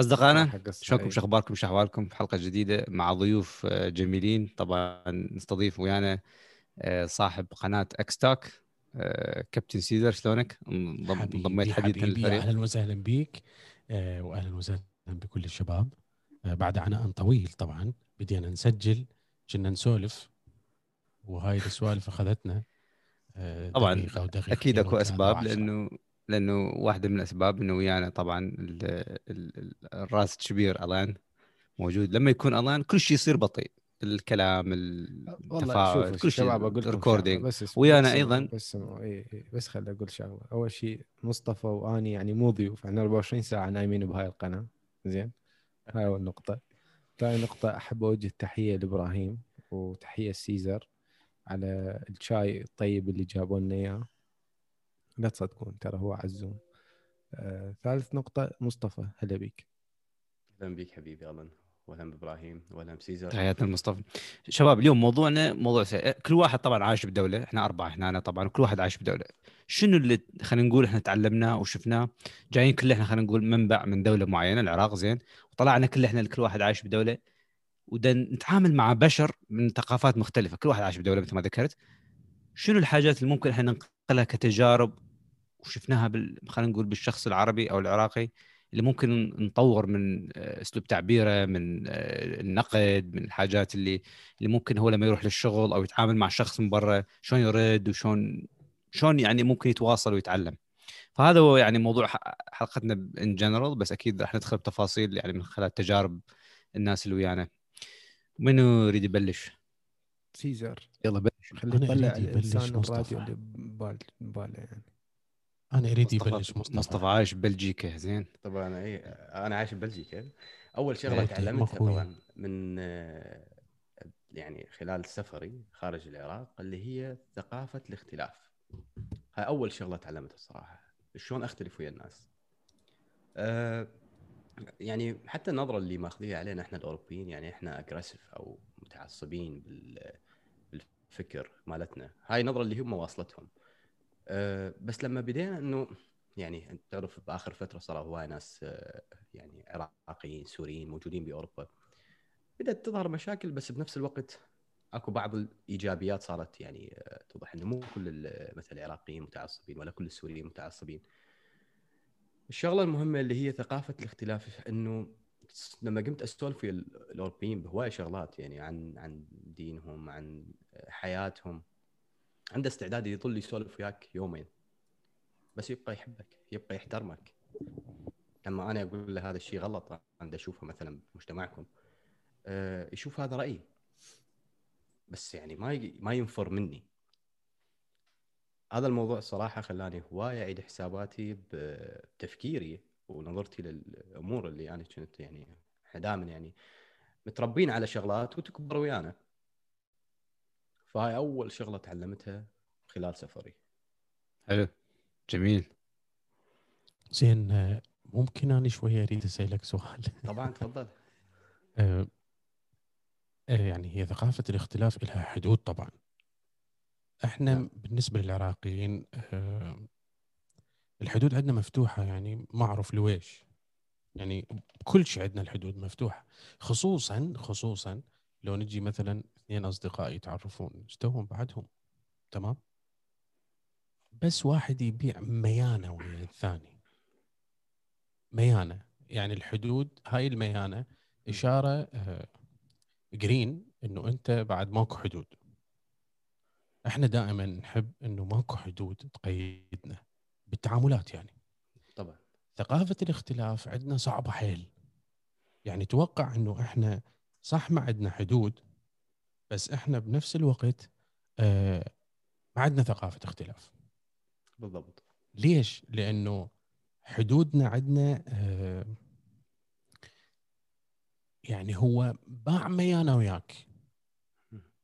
أصدقائنا. شلونكم شو اخباركم شو احوالكم في حلقة جديدة مع ضيوف آه، جميلين طبعا نستضيف ويانا آه، صاحب قناة اكستاك كابتن سيزر شلونك؟ انضميت حديثا للفريق أهلا وسهلا بيك آه، واهلا وسهلا بكل الشباب آه، بعد عناء طويل طبعا بدينا نسجل كنا نسولف وهاي السوالف أخذتنا آه، طبعاً، دقيقة أكيد أكو أسباب. لأنه لأنه واحدة من الأسباب إنه ويانا طبعا ال ال ال الرأس الكبير ألان موجود. لما يكون ألان كل شيء يصير بطيء. الكلام التفاعل كل شيء ال recording. بس ويانا أيضاً. بس إي إي، بس خليني أقول شغلة. أول شيء مصطفى وأني يعني مو ضيوف إحنا 24 ساعة نايمين بهاي القناة. زين؟ هاي أول نقطة. ثاني نقطة أحب أوجه تحية لإبراهيم وتحية سيزر على الشاي الطيب اللي جابوا لنا إياه. لا تصدقون ترى هو عزوم. آه، ثالث نقطة مصطفى هلا بيك. أهلا بيك حبيبي الن واهلا بإبراهيم واهلا بسيزر. تحياتنا لمصطفى. شباب اليوم موضوعنا موضوع سهل. كل واحد طبعا عايش بدولة إحنا أربعة هنا أنا طبعا كل واحد عايش بدولة. شنو اللي خلينا نقول إحنا تعلمناه وشفناه؟ جايين كل إحنا خلينا نقول منبع من دولة معينة العراق زين. وطلعنا كل إحنا كل واحد عايش بدولة. ودا نتعامل مع بشر من ثقافات مختلفة. كل واحد عايش بدولة مثل ما ذكرت. شنو الحاجات اللي ممكن إحنا ننقلها كتجارب وشفناها بال... خلينا نقول بالشخص العربي أو العراقي اللي ممكن نطور من آه، أسلوب تعبيره من آه، النقد من الحاجات اللي اللي ممكن هو لما يروح للشغل أو يتعامل مع شخص من برا شلون يرد وشلون شلون يعني ممكن يتواصل ويتعلم. فهذا هو يعني موضوع حلقتنا ان جنرال بس أكيد راح ندخل بتفاصيل يعني من خلال تجارب الناس اللي ويانا. منو يريد يبلش؟ سيزر. يلا بلش. أريد يبلش الإنسان. الراديو اللي ببال- بباله يعني. أنا اريد يبلش مصطفى. مصطفى عايش ببلجيكا زين. طبعا اي أنا عايش ببلجيكا أول شغلة إيه، تعلمتها. طبعا من يعني خلال سفري خارج العراق اللي هي ثقافة الاختلاف. هاي أول شغلة تعلمتها الصراحة شلون أختلف ويا الناس. آه، يعني حتى النظرة اللي ماخذيها علينا إحنا الأوروبيين يعني إحنا اجريسيف أو متعصبين بال بالفكر مالتنا. هاي النظره اللي هم واصلتهم. أه بس لما بدينا إنه يعني أنت تعرف بآخر فترة صاروا هواي ناس أه يعني عراقيين سوريين موجودين بأوروبا بدأت تظهر مشاكل بس بنفس الوقت أكو بعض الإيجابيات صارت يعني أه توضح إنه مو كل مثلا العراقيين متعصبين ولا كل السوريين متعصبين. الشغلة المهمة اللي هي ثقافة الاختلاف إنه لما قمت اسولف ويا ال- الأوروبيين بهواي شغلات يعني عن عن دينهم عن حياتهم عنده استعداد يظل يسولف وياك يومين. بس يبقى يحبك يبقى يحترمك. لما أنا أقول له هذا الشيء غلط أنا أشوفه مثلا بمجتمعكم آه، يشوف هذا رأيي. بس يعني ما ما ينفر مني. هذا الموضوع الصراحه خلاني هواية أعيد حساباتي بتفكيري ونظرتي للأمور اللي أنا كنت يعني دائما يعني متربين على شغلات وتكبر ويانا. فهاي أول شغلة تعلمتها خلال سفري. حلو. جميل. زين آه، ممكن أنا شوية أريد أسألك سؤال؟ طبعا تفضل. آه، آه، يعني هي ثقافة الاختلاف لها حدود طبعا. إحنا نعم. بالنسبة للعراقيين آه، الحدود عندنا مفتوحة يعني ما اعرف لويش؟ يعني كل شيء عندنا الحدود مفتوحة. خصوصا خصوصا لو نجي مثلا اثنين اصدقاء يتعرفون استوهم بعدهم تمام؟ بس واحد يبيع ميانة ويا الثاني. ميانة يعني الحدود هاي الميانة إشارة آه، جرين إنه أنت بعد ماكو حدود. إحنا دائما نحب إنه ماكو حدود تقيدنا بالتعاملات يعني. طبعا. ثقافة الاختلاف عندنا صعبة حيل. يعني توقع إنه إحنا صح ما عندنا حدود بس إحنا بنفس الوقت آه ما عندنا ثقافة اختلاف. بالضبط. ليش؟ لأنه حدودنا عندنا آه يعني هو باع ميانا وياك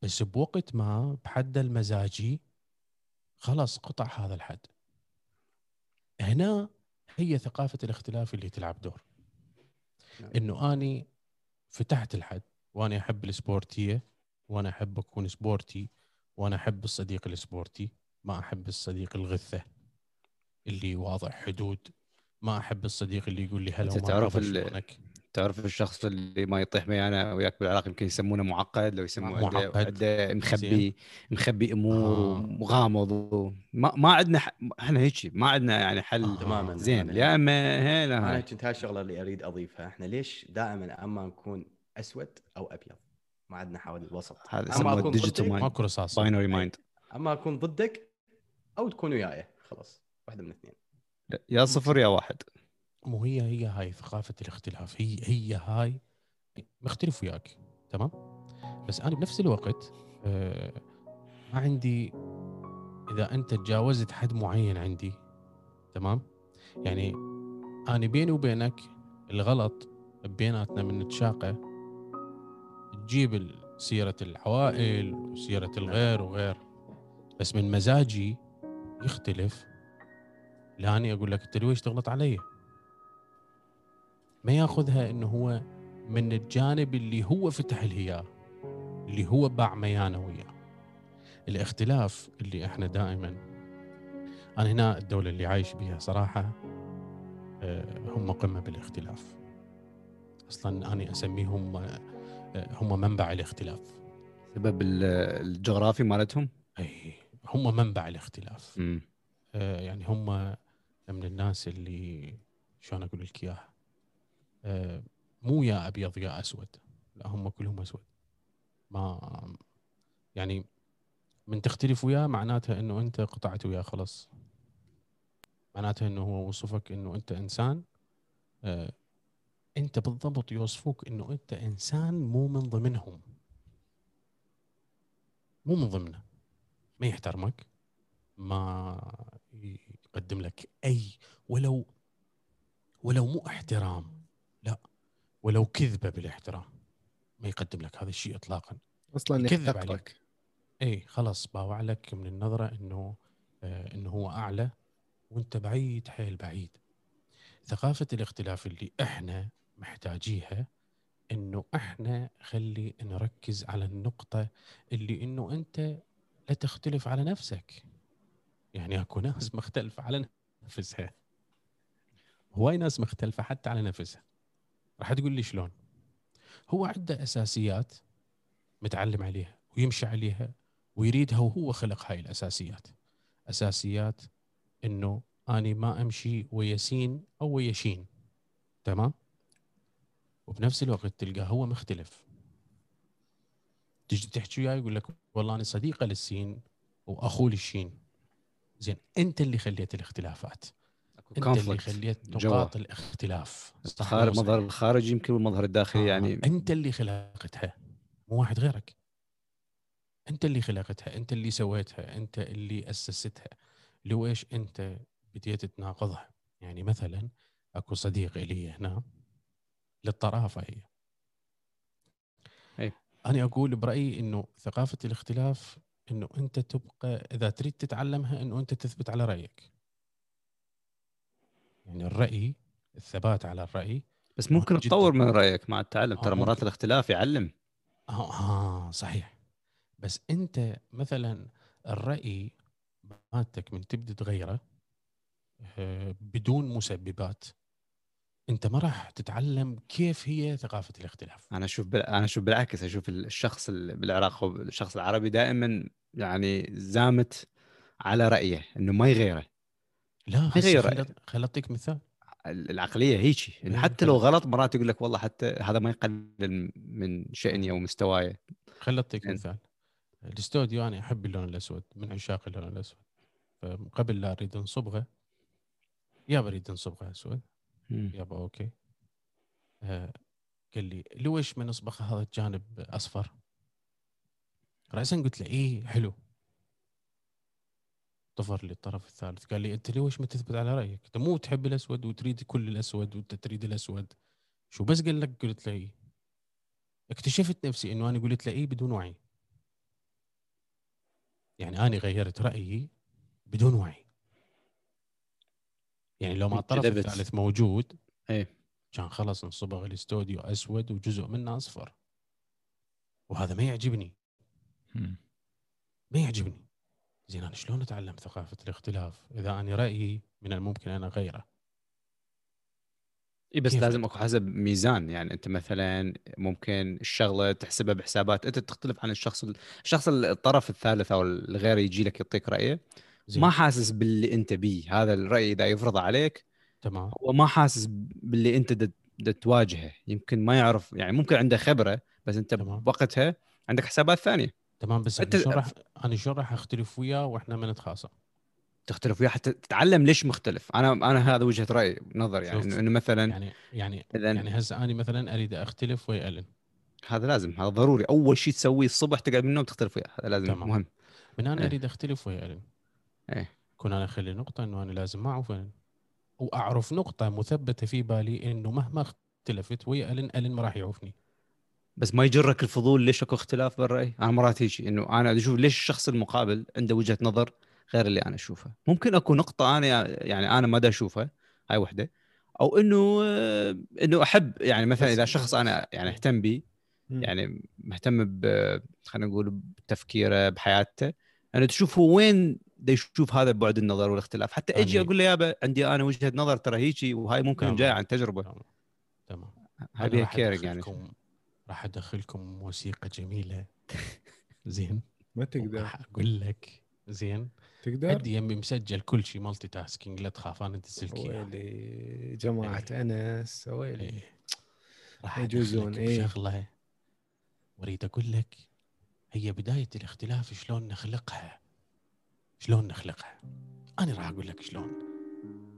بس بوقت ما بحد المزاجي خلاص قطع هذا الحد. هنا هي ثقافة الاختلاف اللي تلعب دور. نعم. إنه أني فتحت الحد وأنا أحب السبورتية وأنا أحب أكون سبورتي وأنا أحب الصديق السبورتي ما أحب الصديق الغثة اللي واضع حدود ما أحب الصديق اللي يقول لي هلا وما تعرف تعرف ال- شلونك تعرف الشخص اللي ما يطيح بيانه وياك بالعراق يمكن يسمونه معقد لو يسمونه عنده معقد. مخبي زين. مخبي أمور آه. ومغامض و- ما ما عندنا ح... إحنا هيك ما عندنا يعني حل آه. تماما زين أنا- يا اما هنا أنا كنت هاي الشغلة اللي أريد أضيفها إحنا ليش دائما أما نكون أسود أو أبيض. ما عندنا حوالي الوسط. هذا يسموه أكون digital ضدك، mind ماكو رصاص. binary mind أما أكون ضدك أو تكون وياي. خلاص. واحدة من الاثنين يا صفر يا واحد. مو هي هي هاي ثقافة الاختلاف. هي هي هاي. مختلف وياك. تمام؟ بس أنا بنفس الوقت آه ما عندي إذا أنت تجاوزت حد معين عندي تمام؟ يعني أنا بيني وبينك الغلط بيناتنا من نتشاقى تجيب سيرة العوائل وسيرة الغير وغير. بس من مزاجي يختلف. لأني أقول لك أنت ليش تغلط علي؟ ما يأخذها إنه هو من الجانب اللي هو فتح الهياة اللي هو باع ميانة وياه. الاختلاف اللي إحنا دائما أنا هنا الدولة اللي عايش بها صراحة آه، هم قمة بالاختلاف. أصلا أنا أسميهم آه، هم منبع الاختلاف. سبب ال- الجغرافي مالتهم؟ إي هم منبع الاختلاف. مم. آه، يعني هم من الناس اللي شلون أقول لك إياها؟ آه، مو يا أبيض يا أسود. لا هم كلهم أسود. ما يعني من تختلف وياه معناتها إنه أنت قطعت وياه خلاص. معناتها إنه هو وصفك إنه أنت إنسان. آه، أنت بالضبط يوصفوك إنه أنت إنسان مو من ضمنهم. مو من ضمنه. ما يحترمك ما يقدم لك أي ولو ولو مو احترام لا. ولو كذبة بالاحترام ما يقدم لك هذا الشيء اطلاقا. أصلا يكذب عليك. اي خلاص باوع لك من النظرة إنه آه إنه هو أعلى وأنت بعيد حيل بعيد. ثقافة الاختلاف اللي إحنا محتاجيها إنه إحنا خلي نركز على النقطة اللي إنه أنت لا تختلف على نفسك. يعني أكو ناس مختلفة على نفسها. هواي ناس مختلفة حتى على نفسها. راح تقول لي شلون؟ هو عنده أساسيات متعلم عليها ويمشي عليها ويريدها وهو خلق هاي الأساسيات. أساسيات إنه أني ما أمشي ويا سين أو ويا شين تمام وبنفس الوقت تلقاه هو مختلف. تجي تحكي وياه يقول لك والله أنا صديقة للسين وأخوه للشين. زين أنت اللي خليت الاختلافات. أنت اللي خليت. نقاط الاختلاف. خارج المظهر؟ الخارجي يمكن والمظهر الداخلي آه، يعني أنت اللي خلقتها. مو واحد غيرك. أنت اللي خلقتها. أنت اللي سويتها. أنت اللي أسستها. لو إيش أنت بديت تناقضها يعني مثلا أكو صديق لي هنا للطرافة هي. أي. أنا أقول برأيي إنه ثقافة الاختلاف إنه أنت تبقى إذا تريد تتعلمها إنه أنت تثبت على رأيك. يعني الرأي الثبات على الرأي. بس ممكن. تطور من رأيك مع التعلم. آه، ترى مرات. الاختلاف يعلم. آه آه، صحيح. بس أنت مثلا الرأي مالتك من تبدا تغيره بدون مسببات. انت ما راح تتعلم كيف هي ثقافة الاختلاف. أنا أشوف بال... أنا أشوف بالعكس أشوف الشخص ال- بالعراق أو الشخص العربي دائما يعني زامت على رأيه إنه ما يغيره. لا يغير. خل اعطيك مثال. ال- العقلية هيجي. إيه، إن حتى لو غلط مرات يقول لك والله حتى هذا ما يقلل من شأني أو مستواي. خل اعطيك زين. مثال. الاستوديو أنا أحب اللون الأسود من عشاق اللون الأسود. فقبل لا أريد انصبغه يا بريد انصبغه اسود. يابا okay. آه قال لي لويش ما نصبغ هذا الجانب أصفر؟ راسا قلت له إيه حلو. طفر لي الطرف الثالث. قال لي أنت ليش ما تثبت على رأيك؟ أنت مو تحب الأسود وتريد كل الأسود وأنت تريد الأسود. شو بس قال لك؟ قلت له إيه. اكتشفت نفسي إنه أنا قلت له إيه بدون وعي. يعني أنا غيرت رأيي بدون وعي. يعني لو ما الطرف. الثالث موجود إيه. كان خلص انصبغ الاستوديو أسود وجزء منه أصفر. وهذا ما يعجبني. ما يعجبني. زين أنا شلون أتعلم ثقافة الاختلاف إذا أنا رأيي من الممكن ان اغيره اي بس لازم أكو حسب ميزان. يعني أنت مثلا ممكن الشغلة تحسبها بحسابات. أنت تختلف عن الشخص الشخص الطرف الثالث أو الغير يجي لك يعطيك رأيه. زين. ما حاسس باللي انت بيه. هذا الرأي إذا يفرض عليك تمام. هو ما حاسس باللي انت دت تواجهه. يمكن ما يعرف يعني ممكن عنده خبرة بس انت تمام. بوقتها عندك حسابات ثانية. تمام بس أنا شلون راح أنا شلون راح أختلف وياه وإحنا ما نتخاصم؟ تختلف وياه حتى تتعلم ليش مختلف. أنا أنا هذا وجهة رايي نظر يعني. انه مثلا يعني يعني يعني هسه أنا مثلا أريد أختلف ويا ألن. هذا لازم هذا ضروري. أول شيء تسويه الصبح تقعد من النوم تختلف وياه. هذا لازم تمام. مهم. من أنا إيه. أريد أختلف ويا ألن. إيه. كون أنا اخلي نقطة إنه أنا لازم أعرف وأعرف نقطة مثبتة في بالي إنه مهما اختلفت ويا ألن ألن ما راح يعوفني بس ما يجرك الفضول ليش أكو اختلاف بالرأي؟ أنا مرات هيك إنه أنا أشوف ليش الشخص المقابل عنده وجهة نظر غير اللي أنا أشوفها. ممكن أكو نقطة أنا يعني أنا ما دا أشوفها هاي وحدة. أو إنه آه، إنه أحب يعني مثلا إذا شخص أنا يعني أهتم به مم. يعني مهتم ب خلينا نقول بتفكيره بحياته. أنا تشوف هو وين دا يشوف هذا بعد النظر والاختلاف. حتى إجي أقول له يابا عندي أنا وجهة نظر ترى هيجي وهاي ممكن. جاية عن تجربة. تمام راح كيرنج يعني. أدخلكم- راح أدخلكم موسيقى جميلة. زين. ما تقدر. راح أقول لك زين. تقدر؟ عندي يمي مسجل كل شيء multitasking لا تخاف أنا انزل لك اياه ويلي جماعة أنس ويلي إيه. راح يجوزون، أدخلك إيه. بشغلة. واريد أقول لك هي بداية الاختلاف شلون نخلقها؟ شلون نخلقها؟ أنا راح أقول لك شلون.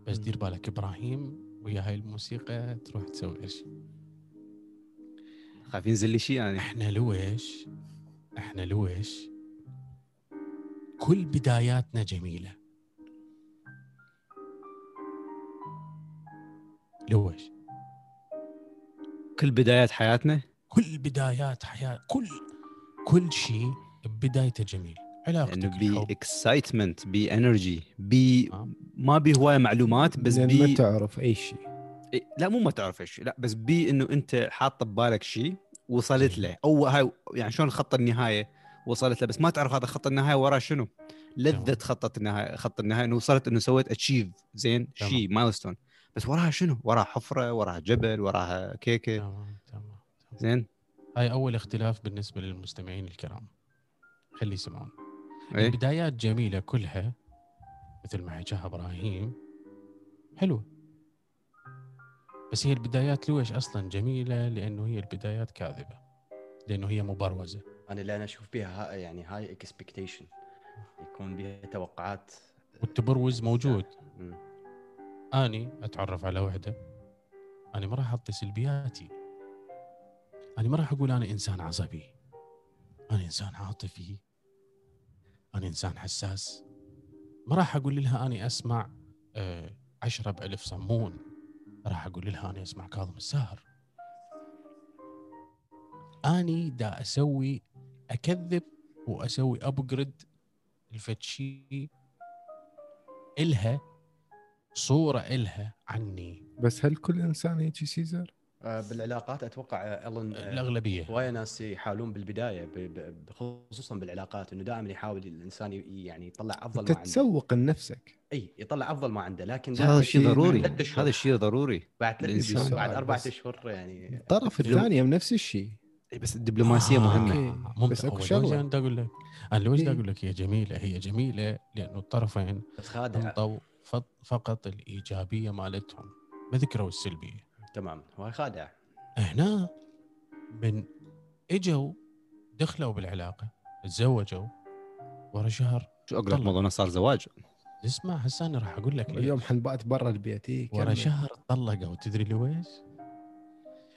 بس دير بالك إبراهيم ويا هاي الموسيقى تروح تسوي إيش؟ خايف ينزل لي شيء يعني. إحنا لويش إحنا لويش كل بداياتنا جميلة. لويش كل بدايات حياتنا؟ كل بدايات حياة كل كل شيء بدايته جميل. علاقتك بي excitement بي energy بي. ما بي هوايه معلومات بس لأن ما بي تعرف أي شيء لا مو ما تعرف إيش لا بس بي إنه أنت حاط ببالك شيء وصلت. له أو هاي يعني شلون خط النهاية وصلت له بس ما تعرف هذا خط النهاية وراه شنو لذة تمام. خط النهاية خط النهاية إنه وصلت إنه سويت achieve زين. شيء milestone بس وراها شنو؟ وراها حفرة وراها جبل وراها كيكة تمام تمام تمام. زين هاي أول اختلاف بالنسبة للمستمعين الكرام خلي يسمعون إيه؟ البدايات جميلة كلها مثل ما حكاها إبراهيم. حلوة. بس هي البدايات لويش أصلا جميلة؟ لأنه هي البدايات كاذبة. لأنه هي مبروزة. أنا اللي أنا أشوف بها ها- يعني هاي اكسبكتيشن يكون بها توقعات. والتبروز موجود. مم. أني أتعرف على وحدة. أنا ما راح اعطي سلبياتي أنا ما راح أقول أنا إنسان عصبي. أنا إنسان عاطفي. أنا إنسان حساس. ما راح أقول لها أني أسمع آه عشرة بألف صمون. راح أقول لها أني أسمع كاظم الساهر. أني دا أسوي أكذب وأسوي ابجرد الفتشي إلها صورة إلها عني. بس هل كل إنسان هيك سيزر؟ آه، بالعلاقات أتوقع آه، الن آه، الأغلبية. هواية ناس يحاولون بالبداية خصوصا بالعلاقات إنه دائما يحاول الإنسان يعني يطلع أفضل ما عنده. تسوق لنفسك. إي يطلع أفضل ما عنده لكن هذا الشيء شيء ضروري. هذا الشيء ضروري بعد ثلاث بعد أربع. اشهر يعني. الطرف الثاني هم نفس الشيء. إيه، بس الدبلوماسية مهمة. أوكي. ممتاز بس شغلة. وجه أنا أقول لك أنا ليش إيه. أقول لك هي جميلة؟ هي جميلة لأنه الطرفين بس خادع انطوا فقط الإيجابية مالتهم ما ذكروا السلبية. تمام هو خادع هنا من إجوا دخلوا بالعلاقة تزوجوا ورا شهر شو أقول لك. موضوعنا صار زواج اسمع هسه أنا راح أقول لك ليش. اليوم حنبات برا البيت إيه، ورا. شهر طلقوا تدري لويش؟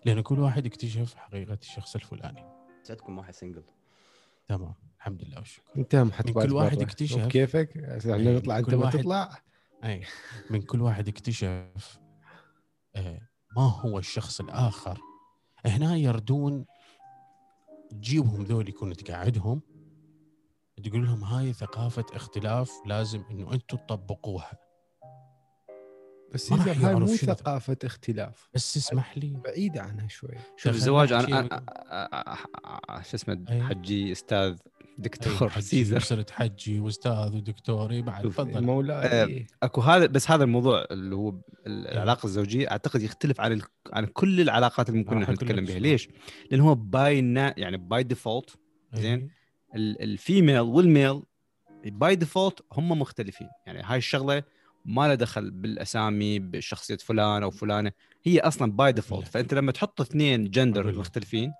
لأن كل واحد اكتشف حقيقة الشخص الفلاني سعدكم واحد سنجل تمام الحمد لله والشكر انت هم كل واحد برا. اكتشف. كيفك؟ إحنا نطلع أنت ما واحد- تطلع اي من كل واحد اكتشف آه، ما هو الشخص الآخر؟ هنا يردون تجيبهم ذول يكون تقعدهم تقول لهم هاي ثقافة اختلاف لازم إنه أنتم تطبقوها. بس ما هاي مو ثقافة اختلاف. بس اسمح لي. بعيدة عنها شوي. شوف الزواج أنا شو اسمه. حجي أستاذ دكتور حجي سيزر حجي وأستاذ ودكتور إي بعد تفضل مولاي أكو هذا بس هذا الموضوع اللي هو العلاقة الزوجية أعتقد يختلف عن ال... عن كل العلاقات اللي ممكن أقول نتكلم بها. ليش؟ لأن هو by يعني by default. زين. ال female وال male by default هم مختلفين يعني هاي الشغلة ما لها دخل بالأسامي بشخصية فلان أو فلانة هي أصلا by default. فأنت لما تحط اثنين جندر. مختلفين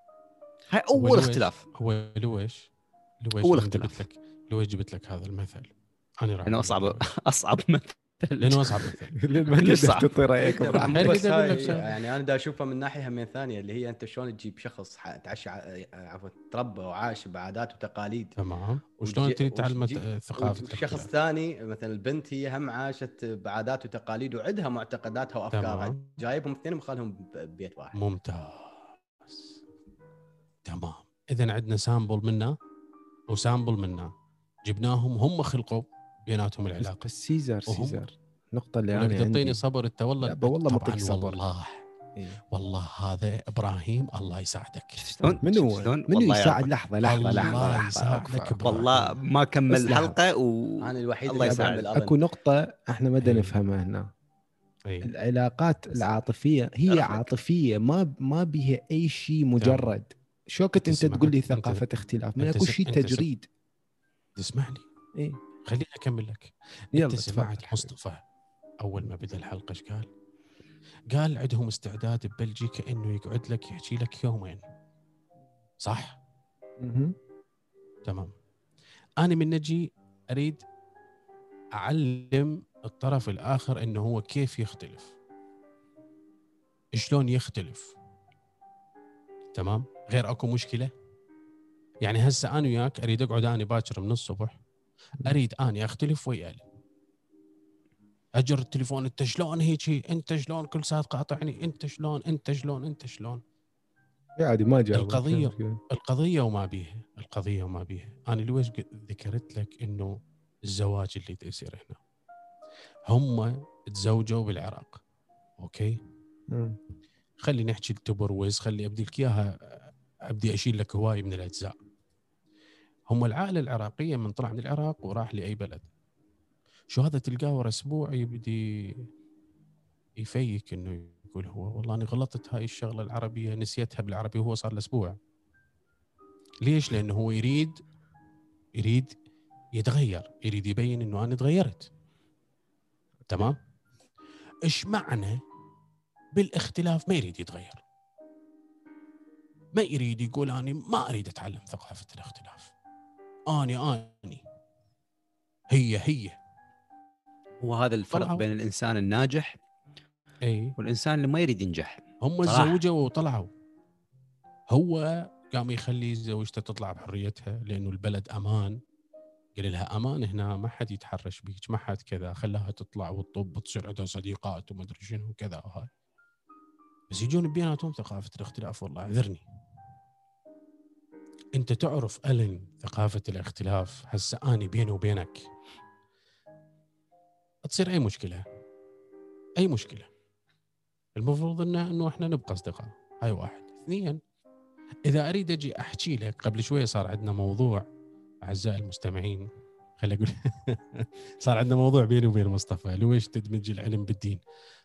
هاي أول اختلاف هو لويش لويش أول أنا جبت. لك لويش جبت لك هذا المثل؟ أنا راح لأنه اصعب. أصعب مثل. لأنه أصعب مثل. صعب. يعني أنا دا أشوفها من ناحية همين ثانية اللي هي أنت شلون تجيب شخص ح- تعش ع- عفوا تربى وعاش بعادات وتقاليد. تمام. وشلون تريد تعلم ثقافة الاختلاف. ثاني مثلا البنت هي هم عاشت بعادات وتقاليد وعندها معتقداتها وأفكارها. جايبهم اثنين مخالهم ب- ببيت واحد. ممتاز. تمام. اذا عندنا sample منا و sample منا جبناهم هم خلقوا بيناتهم العلاقة بس سيزر سيزر النقطة اللي لو أنا تعطيني صبر أنت والله لا، والله ما صبر. والله إيه. والله هذا إبراهيم الله يساعدك شلون منو شلون منو والله يساعد. لحظة لحظة الله لحظة لحظة يساعدك. والله ما كمل لحظة. الحلقة و أنا الوحيد الله اللي يساعد. أفهم بالأرض. أكو نقطة إحنا ما بدنا إيه. نفهمها هنا إيه. العلاقات العاطفية هي. عاطفية ما ما بها أي شيء مجرد شو كنت أنت تقول لي أنت- ثقافة اختلاف من أنت أكو شيء تجريد تسمع لي إيه. خليني أكمل لك يلا أنت سمعت. مصطفى أول ما بدأ الحلقة إيش قال؟ قال عندهم استعداد ببلجيكا إنه يقعد لك يحكي لك يومين صح؟ مهم. تمام أنا من نجي أريد أعلم الطرف الآخر إنه هو كيف يختلف شلون يختلف تمام غير أكو مشكلة؟ يعني هسه أنا وياك أريد أقعد اني باكر من الصبح أريد اني أختلف وياه أجر التليفون أنت شلون هيجي أنت شلون؟ كل ساعة تقاطعني. أنت شلون؟ أنت شلون؟ أنت شلون؟ عادي ما جاوب القضية- القضية وما بيها. القضية وما بيها. أنا ليش ذكرت لك إنه الزواج اللي يصير هنا؟ هم تزوجوا بالعراق okay؟ مم. خلي نحكي التبرويز خلي أبدي لك إياها أبدي أشيل لك هواي من الأجزاء. هم العائلة العراقية من طلع من العراق وراح لأي بلد. شو هذا تلقاه ورا أسبوع يبدي ي fake إنه يقول هو والله أنا غلطت هاي الشغلة العربية نسيتها بالعربي وهو صار له أسبوع ليش؟ لأنه هو يريد يريد يتغير يريد يبين إنه أنا تغيرت. تمام؟ إيش معنى؟ بالإختلاف ما يريد يتغير. ما يريد يقول أنا ما أريد أتعلم ثقافة الاختلاف. أني أني. هي هي. وهذا الفرق طلعوا. بين الإنسان الناجح أي. والإنسان اللي ما يريد ينجح. هم. تزوجوا وطلعوا. هو قام يخلي زوجته تطلع بحريتها لأنه البلد أمان. قال لها أمان هنا ما حد يتحرش بيك ما حد كذا. خلاها تطلع وتطب وتصير عندها صديقات وما أدري شنو وكذا وهاي. بس يجون بيناتهم ثقافة الاختلاف والله اعذرني أنت تعرف ألن ثقافة الاختلاف هسه أني بيني وبينك؟ تصير أي مشكلة؟ أي مشكلة؟ المفروض انه إنه إحنا نبقى أصدقاء. هاي واحد. اثنين إذا أريد أجي أحكي لك قبل شوية صار عندنا موضوع أعزائي المستمعين خلي أقول صار عندنا موضوع بيني وبين مصطفى لويش تدمج العلم بالدين؟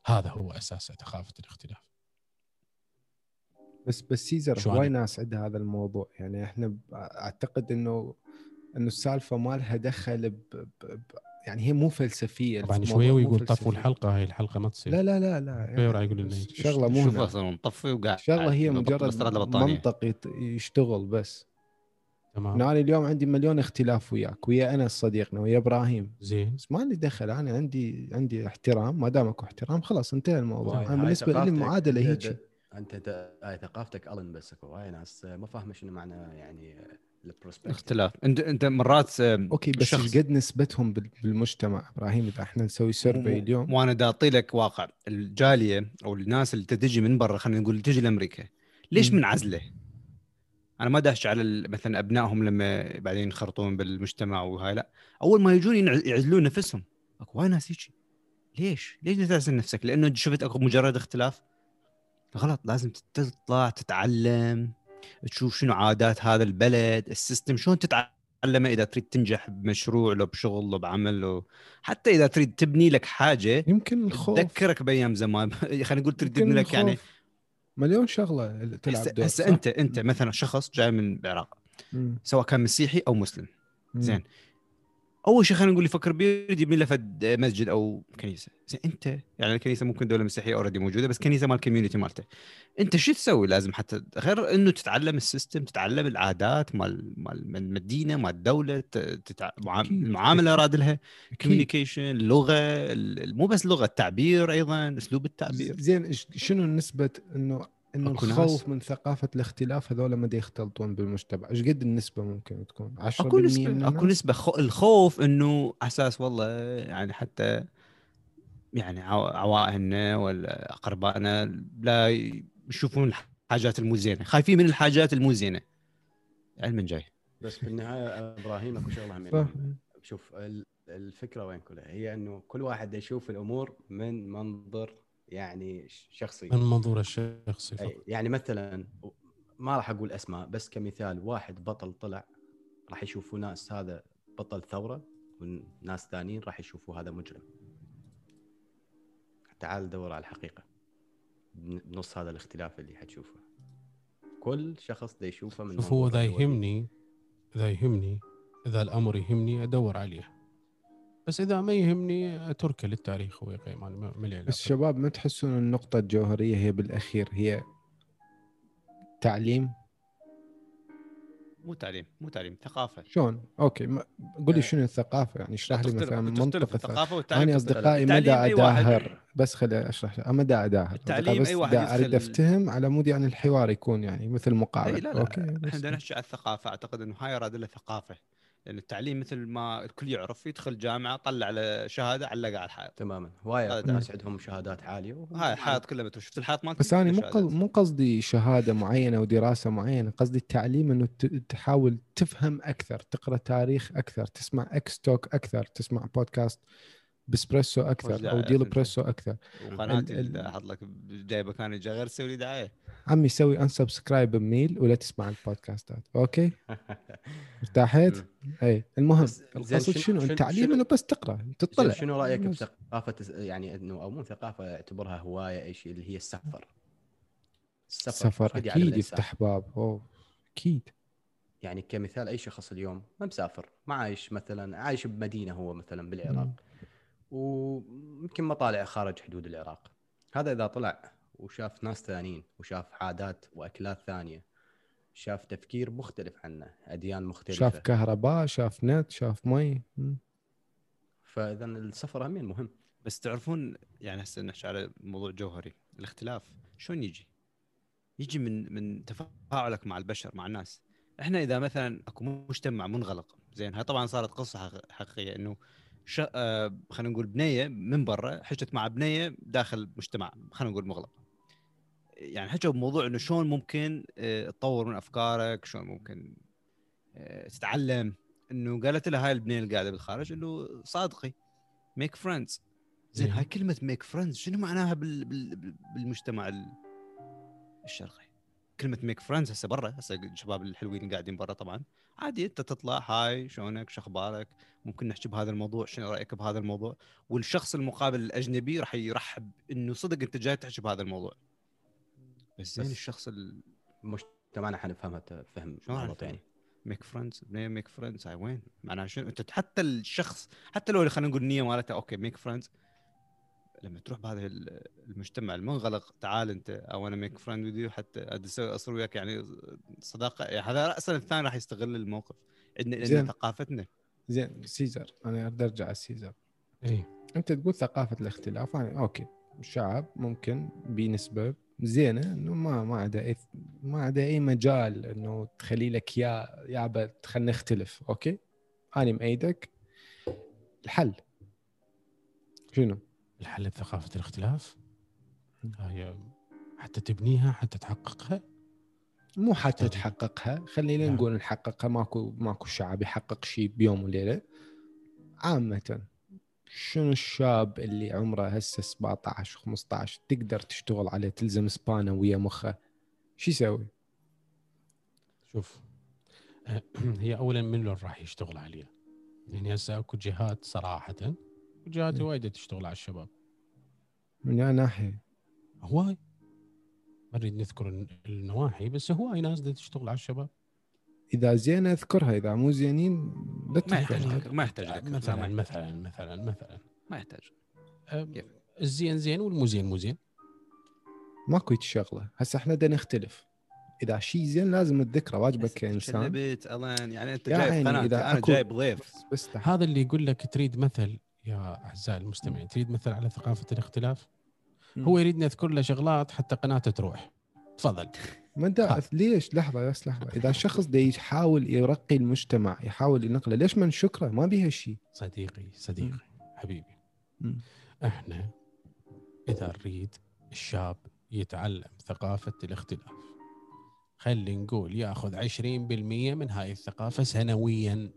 هذا هو أساس ثقافة الاختلاف. بس بس سيزر هواي؟ ناس عندها هذا الموضوع. يعني إحنا ب- أعتقد إنه إنه السالفة ما لها دخل ب... ب... ب... يعني هي مو فلسفية طبعا مو ويقول. طفوا الحلقة هاي الحلقة ما تصير. لا لا لا لا وراح يقول لنا. شغلة مو شوف أصلا مطفي وقاعد شغلة هي بطل مجرد. منطق يشتغل بس. تمام. أنا اليوم عندي مليون اختلاف وياك ويا انس صديقنا ويا إبراهيم. زين. بس ما لي دخل أنا عندي عندي احترام ما دام أكو احترام خلاص انتهى الموضوع. هاي- أنا بالنسبة لي. المعادلة هيك أنت هاي ثقافتك الن بس أكو. هاي ناس ما فاهمة شنو معنى يعني ال prospect اختلاف. أنت أنت مرات okay بس إيش قد نسبتهم بال- بالمجتمع. إبراهيم إذا إحنا نسوي survey اليوم. وأنا دا اعطي لك واقع. الجالية أو الناس اللي تجي من برا خلينا نقول تجي لأمريكا ليش. منعزله؟ أنا ما داش على ال- مثلا أبنائهم لما بعدين ينخرطون بالمجتمع وهاي لا. أول ما يجون يعزلون نفسهم. أكو وايد ناس هيجي. ليش؟ ليش تعزل نفسك؟ لأنه شفت أكو مجرد اختلاف. غلط لازم تطلع تتعلم تشوف شنو عادات هذا البلد ال system شلون تتعلم تتعلمه إذا تريد تنجح بمشروع لو بشغل لو بعمل لو حتى إذا تريد تبني لك حاجة يمكن الخوف تذكرك بأيام زمان خلينا نقول تريد تبني لك يعني. مليون شغلة تلعب هسه دور هسه صح؟ أنت أنت مثلا شخص جاي من العراق. سواء كان مسيحي أو مسلم. زين أول شيء خلينا نقول يفكر بيه يريد يبني له فد مسجد أو كنيسة. زين أنت يعني الكنيسة ممكن دولة مسيحية already موجودة بس كنيسة مال ال community مالته. أنت شو تسوي؟ لازم حتى غير إنه تتعلم ال system تتعلم العادات مال مال المدينة مال الدولة تتع... المعامله راد لها communication اللغة ال- مو بس لغة التعبير أيضا أسلوب التعبير. زين شنو نسبة إنه إنه الخوف من ثقافة الاختلاف هذول ما يختلطون بالمجتمع. إيش قد النسبة ممكن تكون؟ 10% أكو من نسبه؟ أكو نسبة. خو... الخوف إنه على أساس والله يعني حتى يعني عو- عوائلنا ولا أقربائنا لا يشوفون الحاجات المو زينه خايفين من الحاجات المو زينه علما جاي. بس في النهاية إبراهيم أكو شغلة شوف ال- الفكرة وين كلها؟ هي إنه كل واحد يشوف الأمور من منظر يعني شخصي. من منظور الشخصي فقط. يعني مثلا ما راح أقول أسماء بس كمثال واحد بطل طلع راح يشوفوا ناس هذا بطل ثورة وناس ثانيين راح يشوفوا هذا مجرم. تعال دور على الحقيقة. بن- بنص هذا الاختلاف اللي حتشوفه. كل شخص دا يشوفه من شوف هو فيه. يهمني اذا يهمني اذا الأمر يهمني أدور عليه. بس إذا ما يهمني اتركه للتاريخ هو ما لي علاقة. بس شباب ما تحسون النقطة الجوهرية هي بالأخير هي تعليم؟ مو تعليم مو تعليم ثقافة. شلون؟ okay ما... قول لي شنو الثقافة؟ يعني اشرح لي مثلا تختلف منطق الثقافة. والتعليم أنا. أصدقائي واحد- اداهر بس خلي أشرح لك. ما دا اداهر التعليم بس أي واحد اريد افتهم على مود يعني الحوار يكون يعني مثل إي مقابله لا لا okay إحنا بدنا نحكي على الثقافة. أعتقد إنه هاي راد لها ثقافة. لأن التعليم مثل ما الكل يعرف يدخل جامعة طلع على شهادة علقها على الحائط. تماما. هواية ناس عندهم شهادات عالية وهم هاي الحائط كلها متر شفت الحائط مالتي بس أنا مو. مو قصدي شهادة معينة ودراسه معينة. قصدي التعليم إنه ت- تحاول تفهم أكثر تقرأ تاريخ أكثر تسمع إكس توك أكثر تسمع بودكاست بسبريسو أكثر أو ديل؟ بريسو أكثر. وقناتي ال- ال- اللي أحط لك جايبة كان غير تسوي لي دعاية. عمي سوي انسبسكرايب بميل ولا تسمع البودكاستات. أوكي؟ ارتاحت؟ أي المهم القصد شنو- شنو؟ التعليم شنو- إنه بس تقرأ تطلع. شنو رأيك بس. بثقافة يعني انه أو مو ثقافة اعتبرها هواية اي شيء اللي هي السفر؟ السفر يعلم أكيد. يفتح باب. أوه أكيد. يعني كمثال أي شخص اليوم ما مسافر ما عايش مثلا عايش بمدينة هو مثلا بالعراق. مم. ويمكن ما طالع خارج حدود العراق. هذا إذا طلع وشاف ناس ثانيين وشاف عادات وأكلات ثانية شاف تفكير مختلف عنه أديان مختلفة. شاف كهرباء شاف نت شاف مي. فإذا السفر همين مهم. بس تعرفون يعني هسه نحكي على موضوع جوهري الاختلاف شلون يجي؟ يجي من من تفاعلك مع البشر مع الناس. إحنا إذا مثلا أكو مجتمع منغلق زين هاي طبعا صارت قصة حق- حقيقية إنه ش... آه خلينا نقول بنية من برا حكت مع بنية داخل مجتمع خلينا نقول مغلق يعني حكوا بموضوع إنه شلون ممكن آه، تطور من أفكارك شلون ممكن آه، تتعلم. إنه قالت لها هاي البنية اللي قاعدة بالخارج إنه صادقي make friends زين زين. هاي كلمة make friends شنو معناها بال... بال... بال- بالمجتمع ال- الشرقي؟ كلمة make friends هسه برا هسه الشباب الحلوين قاعدين برا طبعا. عادي أنت تطلع هاي شلونك شو أخبارك؟ ممكن نحكي بهذا الموضوع شنو رأيك بهذا الموضوع؟ والشخص المقابل الأجنبي راح يرحب إنه صدق أنت جاي تحكي بهذا الموضوع. بس زين الشخص ال... مجتمعنا حنفهمها فهم غلط؟ يعني. make friends بنيه make friends هاي وين؟ معناها شنو؟ أنت حتى الشخص حتى لو خلينا نقول النية مالته أوكي ميك فريندز لما تروح بهذا ال- المجتمع المنغلق تعال أنت أو أنا make friend with you حتى أصير وياك يعني صداقة. يعني هذا راسا الثاني راح يستغل الموقف. عندنا زين. ثقافتنا. زين سيزر. أنا اريد أرجع على سيزر. اي أنت تقول ثقافة الاختلاف يعني okay. الشعب ممكن بنسبة زينة إنه ما ما عدا اي ما عدا أي مجال إنه تخلي لك يا يابا خلينا نختلف أوكي؟ أنا مأيدك. الحل. شنو؟ الحل بثقافة الاختلاف هي حتى تبنيها حتى تحققها مو حتى. تحققها خلينا نعم. نقول نحققها ماكو ماكو شعب يحقق شيء بيوم وليلة عامة شنو الشاب اللي عمره هسه 17 و15 تقدر تشتغل عليه تلزم سبانه ويا مخه شو يسوي؟ شوف هي اولا من اللي راح يشتغل عليها يعني هسه أكو جهات صراحة جهات م. وايد تشتغل على الشباب. من أي ناحية؟ هواي. ما نريد نذكر الن- النواحي بس هواي ناس تشتغل على الشباب. إذا زين أذكرها إذا مو زينين لا تذكر. يحتاج ما يحتاج ذكر مثلا. مثلا مثلا مثلا. ما يحتاج. كيف؟ الزين زين والمو زين مو زين. ماكو هيك شغلة. هسه إحنا بدنا نختلف. إذا شيء زين لازم تذكره واجبك كإنسان. شلبت الان يعني أنت جايب عيني، قناة إذا أنا أكو- جايب ضيف. بس. هذا اللي يقول لك تريد مثل. يا أعزائي المستمعين تريد مثل على ثقافة الاختلاف؟ مم. هو يريد نذكر له شغلات حتى قناته تروح. تفضل. ما أنت ليش؟ لحظة بس لحظة. إذا الشخص دا يحاول يرقي المجتمع يحاول ينقله ليش ما نشكره ما بيها شيء. صديقي صديقي حبيبي. مم. إحنا إذا نريد الشاب يتعلم ثقافة الاختلاف خلي نقول يأخذ 20% من هاي الثقافة سنويا.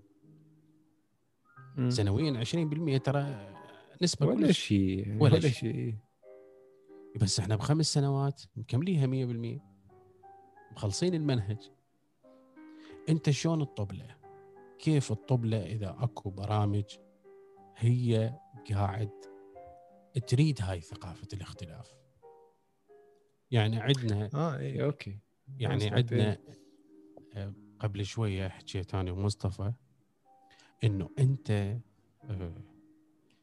سنويا 20% ترى نسبة ولا شيء ولا ولا شيء. شيء. بس إحنا بخمس سنوات مكمليها 100% مخلصين المنهج. أنت شلون الطبلة؟ كيف الطبلة إذا أكو برامج هي قاعد تريد هاي ثقافة الاختلاف؟ يعني عندنا آه إي أوكي. يعني عندنا آه، قبل شوية حكيت أنا ومصطفى إنه أنت آه،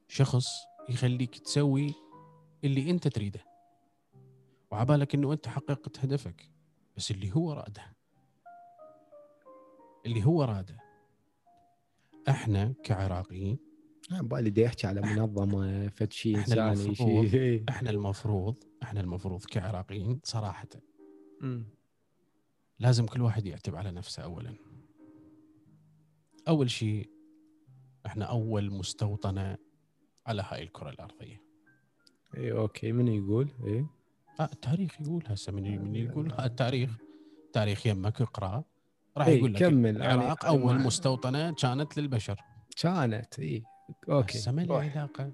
شخص يخليك تسوي اللي أنت تريده. وعبالك إنه أنت حققت هدفك بس اللي هو راده. اللي هو راده. إحنا كعراقيين أنا بالي بدي احكي على منظمة فد شيء إحنا انساني المفروض- شيء. إحنا المفروض إحنا المفروض كعراقيين صراحة. لازم كل واحد يعتب على نفسه اولا. أول شيء إحنا أول مستوطنة على هاي الكرة الأرضية. اي okay من يقول؟ اي آه التاريخ يقول هسه من من يقول. آه. التاريخ تاريخ يمك اقرأ. راح إي، يقول لك كمل، العراق يعني أول مستوطنة كانت للبشر. كانت اي okay. هسه ما له روح. علاقة.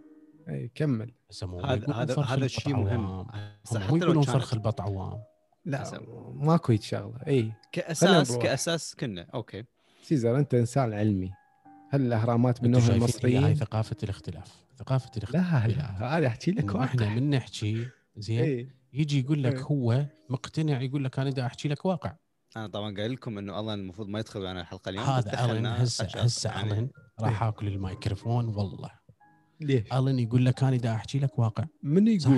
اي كمل. هسه مو هذا هذا هذا الشيء. مهم. حتى لو يقولون فرخ البط عوام. لا حسب. ماكو هيك شغلة. اي كاساس. كأساس كنا. أوكي. سيزر أنت إنسان علمي. هل الاهرامات أنتم بنوها شايفين هي هاي المصريين؟ ثقافة الاختلاف. ثقافة لا الاختلاف لا هذا أحكي لك وإحنا واقع. من نحكي زين؟ اي يجي يقول لك إيه. هو مقتنع يقول لك أنا دا أحكي لك واقع. أنا طبعا قايل لكم إنه الله المفروض ما يدخل معنا الحلقة اليوم هذا ألن هسه. هسه يعني ألن. راح آكل الميكروفون والله. ليش؟ ألن يقول لك أنا دا أحكي لك واقع. من صح.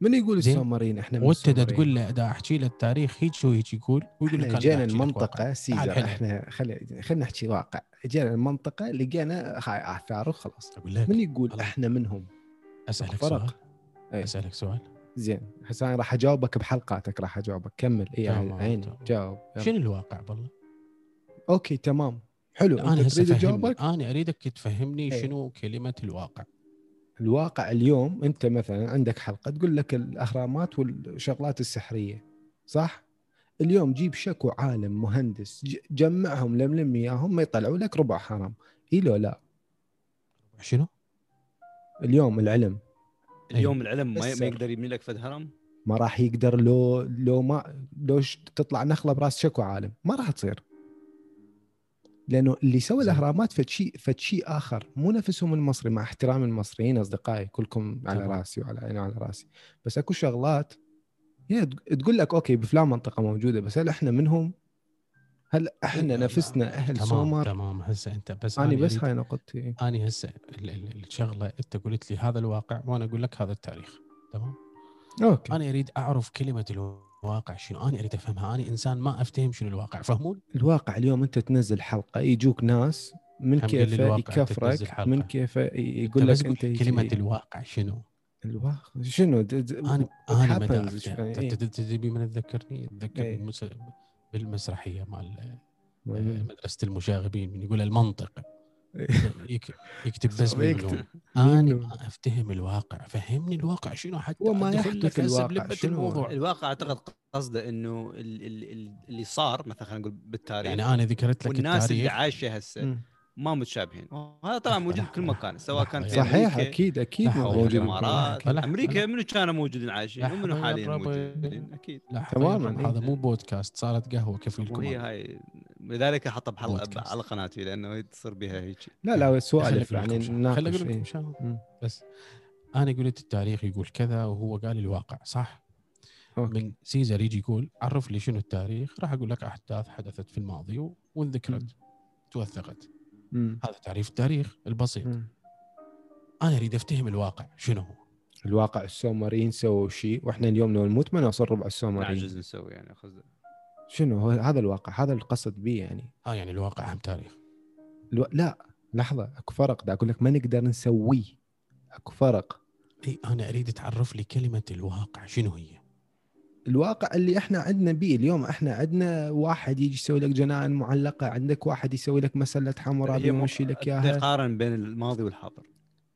من يقول. السومريين إحنا من وانت؟ تقول له دا أحكي له التاريخ هيك شو هيك يقول ويقول لك جينا. المنطقة سيزر إحنا خلي خلينا نحكي واقع جينا المنطقة لقينا هاي آثار وخلاص من يقول الله. إحنا منهم؟ أسألك فرق. سؤال إيه. أسألك سؤال زين هسه أنا راح أجاوبك بحلقاتك راح أجاوبك كمل اي عيني. جاوب. شنو الواقع بالله؟ okay تمام حلو أنا هسه اجاوبك أنا أريدك تفهمني إيه. شنو كلمة الواقع الواقع اليوم أنت مثلا عندك حلقة تقول لك الأهرامات والشغلات السحرية صح؟ اليوم جيب شكو عالم مهندس ج- جمعهم لملم إياهم ما يطلعوا لك ربع حرام إي لو لا؟ شنو؟ اليوم العلم. اليوم العلم ما, ما يقدر يبني لك فد هرم؟ ما راح يقدر لو لو ما لو تطلع نخلة براس شكو عالم ما راح تصير. لأنه اللي سوى. الأهرامات فد شيء فد شيء آخر. مو نفسهم المصري مع احترام المصريين أصدقائي كلكم على. راسي وعلى عيني وعلى راسي. بس أكو شغلات هي تق- تقول لك okay بفلان منطقة موجودة بس هل إحنا منهم؟ هل إحنا نفسنا أهل تمام سومر؟ تمام. هسه أنت بس أنا بس هاي نقطتي. أنا هسه ال- ال- الشغلة أنت قلت لي هذا الواقع وأنا أقول لك هذا التاريخ. تمام؟ okay. أنا أريد أعرف كلمة الواقع. شنو أنا أريد أفهمها أنا إنسان ما أفتهم شنو الواقع فهمون الواقع اليوم أنت تنزل حلقة يجوك ناس من الواقع تنزل يكفرك. من كيفه ي- يقول لك أنت كلمة. الواقع شنو الواقع شنو أنا أنا ما يعني إيه؟ من تذكرني إيه. اتذكر بالمس- بالمسرحية مال. مدرسة المشاغبين من يقول المنطق إيه. يكتب بس من يكتب. بلوم. أنا منو؟ ما أفتهم الواقع فهمني الواقع شنو حتى هو ما يحدث الواقع، شنو؟ الموضوع الواقع أعتقد قصده إنه ال- ال- ال- اللي صار مثلا خلينا نقول بالتاريخ يعني أنا ذكرت لك والناس اللي التاريخ عايشة هسه. ما متشابهين وهذا طبعا موجود لحظة، بكل مكان سواء كان في. صحيح أمريكا، أكيد أكيد موجود. الإمارات. أمريكا منو كانوا موجودين عايشين ومنو يا حاليا. موجودين أكيد تماماً، إيه. هذا مو بودكاست صارت قهوة كفيلكم وهي أنا. هاي لذلك حطها بحلقة. على قناتي لأنه تصير بها هيك لا لا أقول يعني لكم خليني أقول إيه. لكم مم. بس أنا قلت التاريخ يقول كذا وهو قال الواقع صح okay. من سيزر يجي يقول عرف لي شنو التاريخ راح أقول لك أحداث حدثت في الماضي وانذكرت توثقت مم. هذا تعريف التاريخ البسيط. مم. أنا أريد أفتهم الواقع شنو هو؟ الواقع السومريين سووا شيء وإحنا اليوم لو نموت ما نوصل ربع السومريين. نعجز نسوي يعني قصدي شنو؟ هو هذا الواقع هذا القصد به يعني. آه يعني الواقع أهم تاريخ. ألو... لا لحظة أكو فرق. دا أقول لك ما نقدر نسويه. أكو فرق. إي أنا أريد تعرف لي كلمة الواقع شنو هي؟ الواقع اللي إحنا عندنا به اليوم إحنا عندنا واحد يجي يسوي لك جنائن معلقة عندك واحد يسوي لك مسلة حمراء هي بيمشي لك إياها. تقارن بين الماضي والحاضر.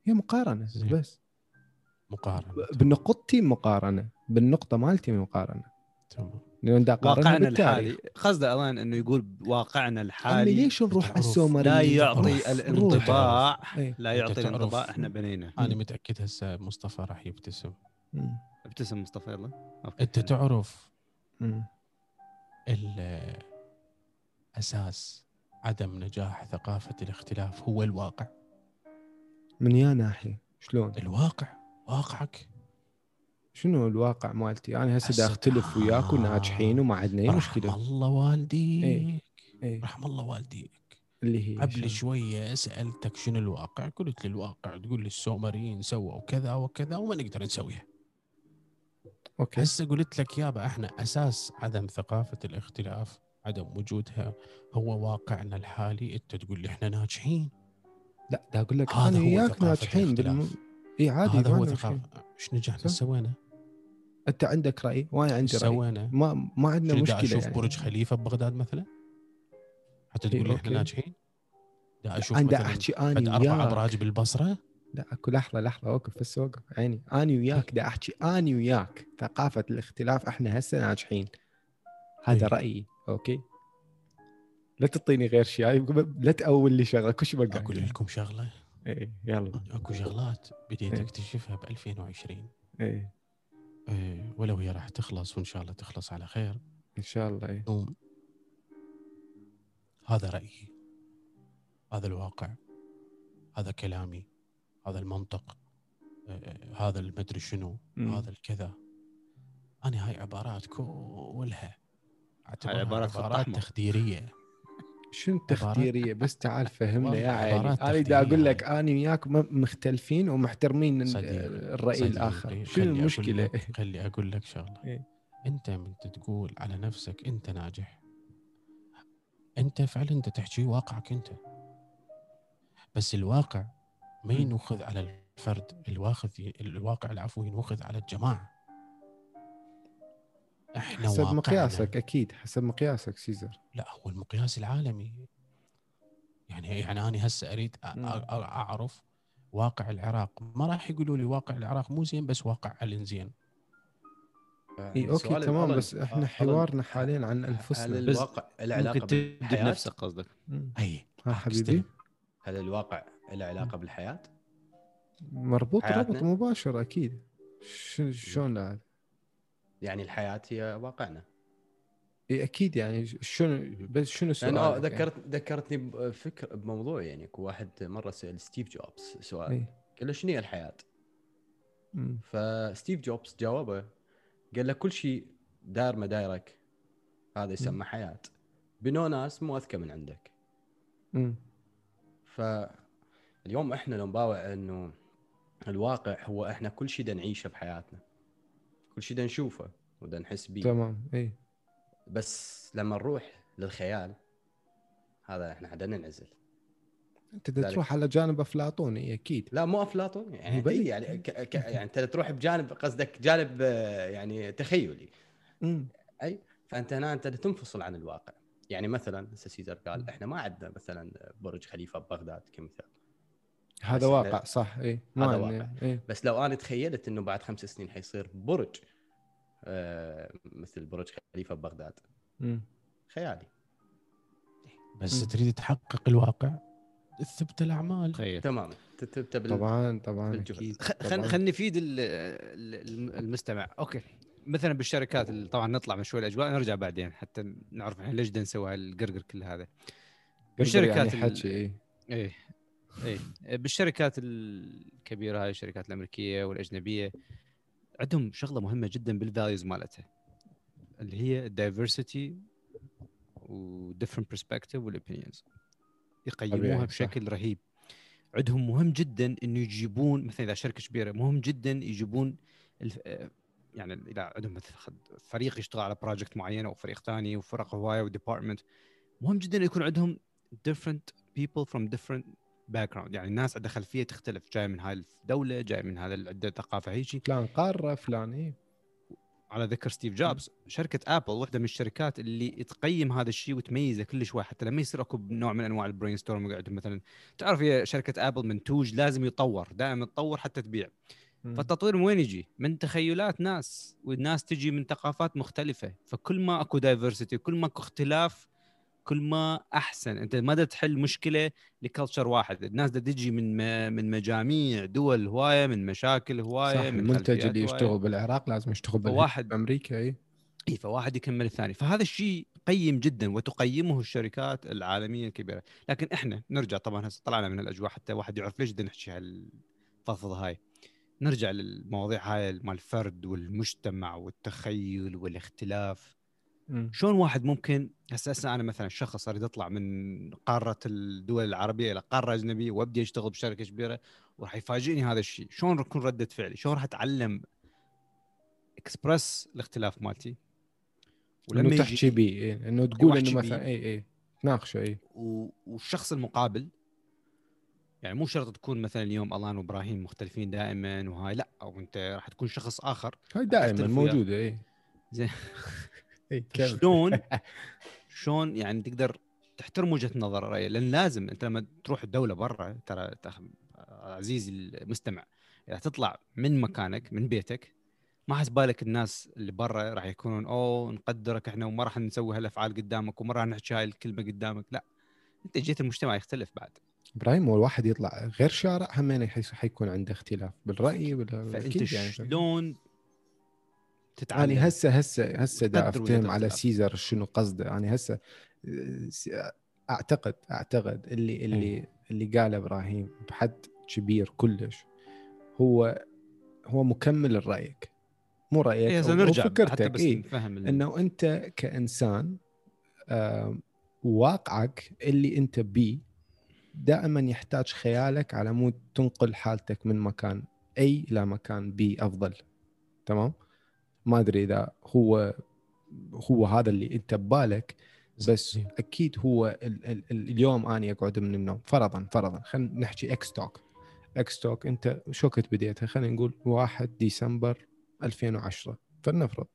هي مقارنة. بس. مقارنة. بنقطتي مقارنة بالنقطة مالتي مقارنة. تمام. لأن واقعنا الحالي. قصده اظن إنه يقول واقعنا الحالي. ليش نروح على تعرف السومريين لا يعطي. الانطباع. إيه. لا يعطي الانطباع إحنا بنينا. أنا متأكد هسه مصطفى راح يبتسم. مم. ابتسم مصطفى يلا. أنت تعرف مم. ال- أساس عدم نجاح ثقافة الاختلاف هو الواقع من يا ناحية شلون الواقع واقعك شنو الواقع مالتي أنا هسه أختلف وياك. وناجحين وما عندنا اي رحم مشكلة الله والديك إيه. إيه. رحم الله والديك اللي هي قبل شنو؟ شوية سألتك شنو الواقع قلت لي الواقع تقول لي السومريين سووا كذا وكذا وما نقدر نسويها okay هسه قلت لك يابا إحنا أساس عدم ثقافة الاختلاف عدم وجودها هو واقعنا الحالي أنت تقول لي إحنا ناجحين لا دا أقول لك هذا أنا وياك ناجحين بالم... إي عادي هذا هو. ثقافه إيش نجحنا سوينا؟ أنت عندك رأي وأنا عندي رأي سوينا؟ ما ما عندنا مشكلة أشوف يعني. برج خليفة ببغداد مثلا؟ حتى تقول لي إحنا. ناجحين؟ دا أشوف مثلا أحكي عند اني أربع ابراج بالبصره لا أكو لحظة لحظة اوقف بس اوقف عيني. آني وياك. دا أحكي. آني وياك. ثقافة الاختلاف إحنا هسه ناجحين. هذا إيه. رأيي. okay؟ لا تعطيني غير شيء لا تأول لي شغلة. كل شيء بقى. أقول لكم شغلة؟ إيه يلا. أكو شغلات بديت إيه. أكتشفها ب 2020 إيه. إيه، ولو هي راح تخلص وإن شاء الله تخلص على خير. إن شاء الله إيه. هذا رأيي. هذا الواقع. هذا كلامي. هذا المنطق إيه، هذا المدري شنو. هذا الكذا أنا هاي عبارات كلها أعتبرها عبارات عبارات. تخديرية شنو التخديريه بس تعال فهمنا يا عيني أنا دا أقول لك. اني وياك م- مختلفين ومحترمين الرأي صديقي، الآخر خلي شنو أقول المشكلة لك- خلي أقول لك شغلة إيه. أنت من تقول على نفسك أنت ناجح أنت فعلا أنت تحكي واقعك أنت بس الواقع ما. ينوخذ على الفرد الواخذ الواقع العفو ينوخذ على الجماعة. إحنا حسب واقعنا. مقياسك أكيد حسب مقياسك سيزر. لا هو المقياس العالمي. يعني يعني أنا هسه أريد أ- مم. أ- أعرف واقع العراق. ما راح يقولوا لي واقع العراق مو زين بس واقع علن زين إي أوكي تمام بس إحنا أظن حوارنا حاليا عن هل أنفسنا. بس الواقع له علاقه ممكن تبدأ بالحياة؟ بنفسك قصدك. أي. ها حبيبي. هل الواقع له علاقة بالحياة؟ مربوط؟ ربط مباشر أكيد شلون لا يعني الحياة هي واقعنا إي أكيد يعني شنو بس شنو لأنه سؤالك ذكرت ذكرتني بفكر بموضوع يعني واحد مرة سأل ستيف جوبز سؤال يعني. قال له شنو هي الحياة؟ مم. فستيف جوبز جاوبه قال له كل شيء داير ما دايرك هذا يسمى حياة بنوه ناس مو أذكى من عندك مم. فاليوم إحنا لو نباوع إنه الواقع هو إحنا كل شيء نعيشه بحياتنا. كل شيء نشوفه ودا نحس به تمام إي. بس لما نروح للخيال هذا إحنا حدا ننعزل انت بدك. تروح على جانب أفلاطوني أكيد. لا مو افلاطون يعني. إيه يعني ك... ك... يعني أنت تروح بجانب قصدك جانب يعني تخيلي. مم. فأنت هنا أنت تنفصل عن الواقع. يعني مثلا هسه سيزر قال إحنا ما عندنا مثلا برج خليفة ببغداد كمثال. هذا واقع صح. اي هذا واقع. اي بس لو أنا تخيلت إنه بعد خمس سنين حيصير برج آه، مثل برج خليفة ببغداد. خيالي. بس مم. تريد تحقق الواقع؟ تثبت الأعمال. تخيل. تماما. تبدأ بال... طبعا طبعا بالجهد. أكيد خلينا نفيد ال- المستمع. أوكي. مثلا بالشركات اللي طبعا نطلع من شوي الأجواء نرجع بعدين حتى نعرف إحنا ليش بدنا نسوي هالقرقر كل هذا. بالشركات يعني حكي إيه. إيه. إيه بالشركات الكبيرة هاي الشركات الأمريكية والأجنبية عندهم شغلة مهمة جدا بال values مالتها اللي هي ال diversity و different perspective وال opinions يقيموها. بشكل رهيب. عندهم مهم جدا إنه يجيبون مثلا إذا شركة كبيرة مهم جدا يجيبون الف... يعني إذا عندهم فريق يشتغل على project معين أو فريق ثاني وفرق هواية و department مهم جدا يكون عندهم different people from different background. يعني الناس عندها خلفيه تختلف جاي من هاي الدولة جاي من هذا ال- عنده ثقافه هيجي فلان قارة فلان إيه على ذكر ستيف جوبز شركة ابل واحدة من الشركات اللي تقيم هذا الشيء وتميزه كل شوي حتى لما يصير أكو نوع من أنواع ال brainstorm عندهم مثلا تعرف هي شركة ابل منتوج لازم يطور دائما تطور حتى تبيع. فالتطوير من وين يجي؟ من تخيلات ناس والناس تجي من ثقافات مختلفة. فكل ما أكو diversity كل ما أكو اختلاف كل ما أحسن. أنت ما دا تحل مشكلة ل culture واحد. الناس دا تجي من من مجاميع دول هواية من مشاكل هواية صح من المنتج اللي. يشتغل بالعراق لازم يشتغل بالهند فواحد بأمريكا إي. إي فواحد يكمل الثاني. فهذا الشيء قيم جدا وتقيمه الشركات العالمية الكبيرة. لكن إحنا نرجع طبعا هسه طلعنا من الأجواء حتى واحد يعرف ليش بدنا نحكي هالفضفضة هاي. نرجع للمواضيع هاي مال الفرد والمجتمع والتخيل والاختلاف. شلون واحد ممكن هسه هسه أنا مثلا شخص أريد أطلع من قارة الدول العربية إلى قارة أجنبية وأبدي أشتغل بشركة كبيرة وراح يفاجئني هذا الشيء شلون راح تكون رده فعلي شلون راح أتعلم إكسبرس الاختلاف مالتي إنه تحكي بيه إيه. إنه تقول إنه. مثلا اي اي تناقشه اي والشخص المقابل يعني مو شرط تكون مثلا اليوم ألان وإبراهيم مختلفين دائما وهاي لا أو أنت راح تكون شخص آخر هاي دائما. موجودة اي زين. شلون؟ شلون يعني تقدر تحترم وجهة نظر رأيه لأن لازم أنت لما تروح الدولة برا ترى عزيزي المستمع إذا تطلع من مكانك من بيتك ما حسبالك الناس اللي برا راح يكونون أوه نقدرك إحنا وما راح نسوي هالأفعال قدامك وما راح نحكي هاي الكلمة قدامك. لا أنت جيت المجتمع يختلف بعد. إبراهيم هو الواحد يطلع غير شارع همين يحس- حيكون عنده اختلاف بالرأي بال- فأنت يعني. شلون تتعلم يعني هسه هسه هسه دا أفتهم على. سيزر شنو قصده. يعني هسه آه، اعتقد أعتقد اللي اللي اللي قاله إبراهيم بحد كبير كلش هو هو مكمل لرايك مو رأيك إيه، أو نرجع حتى فكرتك بس إيه. نفهم إنه أنت كإنسان واقعك اللي أنت بيه دائما يحتاج خيالك على مود تنقل حالتك من مكان A إلى مكان B أفضل. تمام؟ ما أدري إذا هو هو هذا اللي أنت ببالك بس. أكيد هو ال ال ال اليوم اني اقعد من النوم. فرضا فرضا خلينا نحكي X talk X talk أنت شو كنت بديتها؟ خلينا نقول 1 ديسمبر 2010 فلنفرض.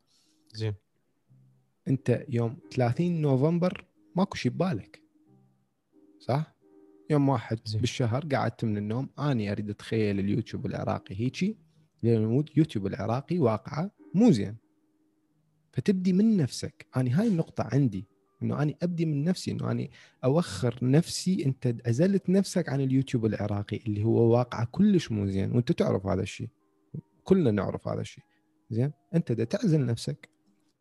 زين. أنت يوم 30 نوفمبر ماكو شيء ببالك. صح؟ يوم واحد زين. بالشهر قعدت من النوم. اني أريد أتخيل اليوتيوب العراقي هيجي. لأن يوتيوب العراقي واقعة. مو زين. فتبدي من نفسك. اني هاي النقطة عندي إنه اني أبدي من نفسي إنه اني أوخر نفسي. أنت عزلت نفسك عن اليوتيوب العراقي اللي هو واقعه كلش مو زين. وأنت تعرف هذا الشيء. كلنا نعرف هذا الشيء. زين؟ أنت دا تعزل نفسك